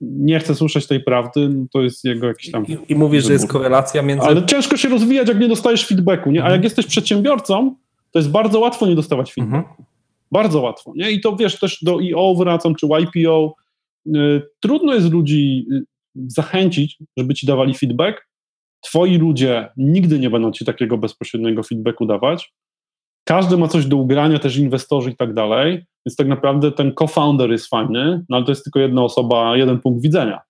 nie chce słyszeć tej prawdy, no to jest jego jakiś tam. I, i mówisz, że jest korelacja między. Ale ciężko się rozwijać, jak nie dostajesz feedbacku, nie? A jak mhm. jesteś przedsiębiorcą, to jest bardzo łatwo nie dostawać feedbacku. Mhm. Bardzo łatwo, nie? I to wiesz, też do EO wracam, czy YPO. Y, trudno jest ludzi y, zachęcić, żeby ci dawali feedback. Twoi ludzie nigdy nie będą ci takiego bezpośredniego feedbacku dawać. Każdy ma coś do ugrania, też inwestorzy i tak dalej, więc tak naprawdę ten co-founder jest fajny, no ale to jest tylko jedna osoba, jeden punkt widzenia.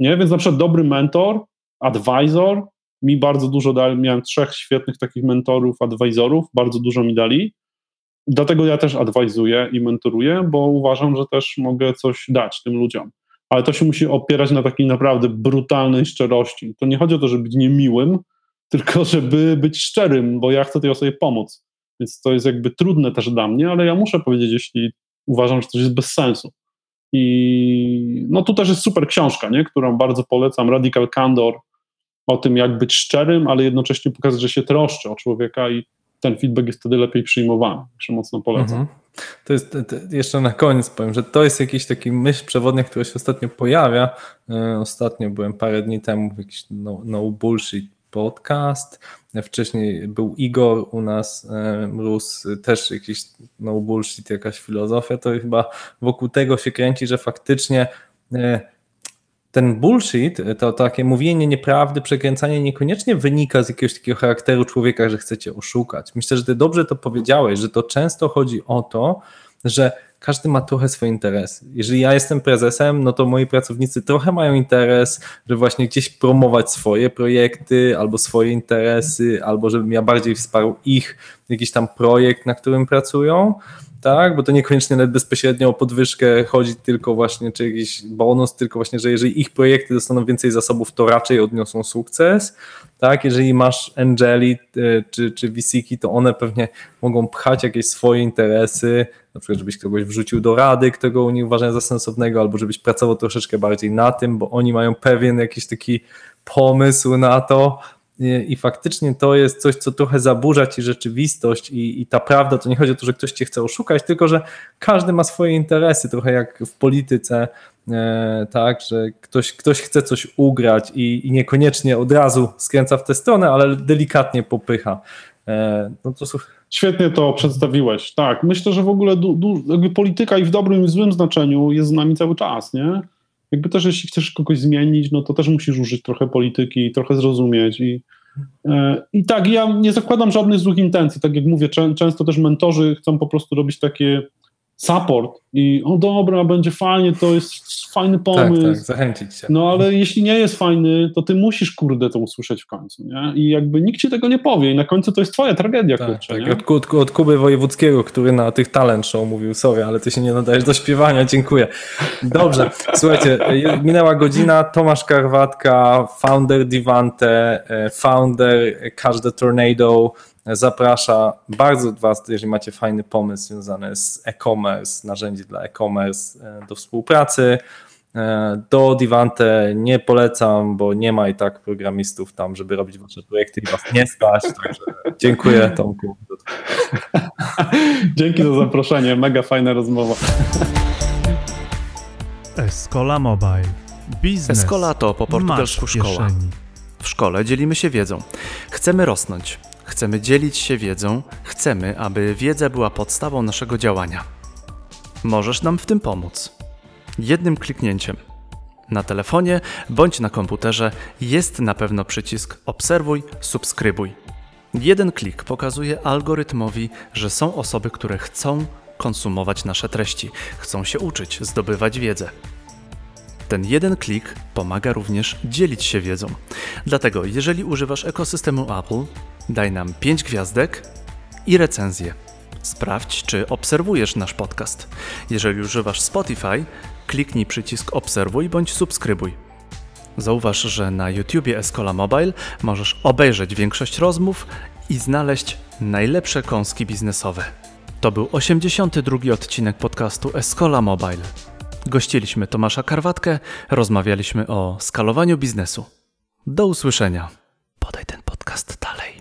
Nie? Więc na przykład dobry mentor, advisor, mi bardzo dużo dali, miałem trzech świetnych takich mentorów, advisorów, bardzo dużo mi dali. Dlatego ja też advizuję i mentoruję, bo uważam, że też mogę coś dać tym ludziom. Ale to się musi opierać na takiej naprawdę brutalnej szczerości. To nie chodzi o to, żeby być niemiłym, tylko żeby być szczerym, bo ja chcę tej osobie pomóc. Więc to jest jakby trudne też dla mnie, ale ja muszę powiedzieć, jeśli uważam, że coś jest bez sensu. I no tu też jest super książka, nie? którą bardzo polecam, Radical Candor, o tym, jak być szczerym, ale jednocześnie pokazać, że się troszczy o człowieka i ten feedback jest wtedy lepiej przyjmowany. Także mocno polecam. Mhm. To jest, to jeszcze na koniec powiem, że to jest jakiś taki myśl przewodnia, która się ostatnio pojawia. E, ostatnio byłem parę dni temu w jakiś no, no bullshit podcast. Wcześniej był Igor u nas, Mróz, też jakiś no bullshit, jakaś filozofia, to chyba wokół tego się kręci, że faktycznie e, ten bullshit, to takie mówienie nieprawdy, przekręcanie niekoniecznie wynika z jakiegoś takiego charakteru człowieka, że chcecie oszukać. Myślę, że ty dobrze to powiedziałeś, że to często chodzi o to, że każdy ma trochę swoje interesy. Jeżeli ja jestem prezesem, no to moi pracownicy trochę mają interes, żeby właśnie gdzieś promować swoje projekty albo swoje interesy, albo żebym ja bardziej wsparł ich jakiś tam projekt, na którym pracują tak? Bo to niekoniecznie nawet bezpośrednio o podwyżkę chodzi tylko właśnie, czy jakiś bonus, tylko właśnie, że jeżeli ich projekty dostaną więcej zasobów, to raczej odniosą sukces, tak? Jeżeli masz Angeli e, czy, czy VC-ki, to one pewnie mogą pchać jakieś swoje interesy, na przykład żebyś kogoś wrzucił do rady, którego oni uważają za sensownego, albo żebyś pracował troszeczkę bardziej na tym, bo oni mają pewien jakiś taki pomysł na to, i faktycznie to jest coś, co trochę zaburza ci rzeczywistość i, i, ta prawda, to nie chodzi o to, że ktoś cię chce oszukać, tylko że każdy ma swoje interesy, trochę jak w polityce, e, tak, że ktoś, ktoś chce coś ugrać i, i, niekoniecznie od razu skręca w tę stronę, ale delikatnie popycha. E, no to Świetnie to przedstawiłeś. Tak, myślę, że w ogóle du, du, polityka i w dobrym i w złym znaczeniu jest z nami cały czas, nie? Jakby też jeśli chcesz kogoś zmienić, no to też musisz użyć trochę polityki, trochę zrozumieć i e, i tak, ja nie zakładam żadnych złych intencji. Tak jak mówię, czę, często też mentorzy chcą po prostu robić takie support i o dobra, będzie fajnie, to jest fajny Tak, pomysł. tak, zachęcić cię. No ale jeśli nie jest fajny, to ty musisz kurde to usłyszeć w końcu, nie? I jakby nikt ci tego nie powie i na końcu to jest twoja tragedia, Tak, kurczę, tak. Od, od, Kuby Wojewódzkiego, który na tych talent show mówił, sorry, ale ty się nie nadajesz do śpiewania, dziękuję. Dobrze, słuchajcie, minęła godzina, Tomasz Karwatka, founder Divante, e, founder the Tornado, zaprasza bardzo was, jeżeli macie fajny pomysł związany z e-commerce, narzędzi dla e-commerce e, do współpracy, E, Do Divante nie polecam, bo nie ma i tak programistów tam, żeby robić wasze projekty i was nie stać. Także dziękuję Tomku. <laughs> Dzięki za zaproszenie, mega fajna rozmowa. Escola Mobile. Biznes. Escola to po portugalsku szkoła. W szkole dzielimy się wiedzą. Chcemy rosnąć, chcemy dzielić się wiedzą, chcemy, aby wiedza była podstawą naszego działania. Możesz nam w tym pomóc. Jednym kliknięciem. Na telefonie bądź na komputerze jest na pewno przycisk Obserwuj, subskrybuj. Jeden klik pokazuje algorytmowi, że są osoby, które chcą konsumować nasze treści, chcą się uczyć, zdobywać wiedzę. Ten jeden klik pomaga również dzielić się wiedzą. Dlatego, jeżeli używasz ekosystemu Apple, daj nam 5 gwiazdek i recenzję. Sprawdź, czy obserwujesz nasz podcast. Jeżeli używasz Spotify, kliknij przycisk obserwuj bądź subskrybuj. Zauważ, że na YouTubie Escola Mobile możesz obejrzeć większość rozmów i znaleźć najlepsze kąski biznesowe. To był 82 odcinek podcastu Escola Mobile. Gościliśmy Tomasza Karwatkę, rozmawialiśmy o skalowaniu biznesu. Do usłyszenia. Podaj ten podcast tak.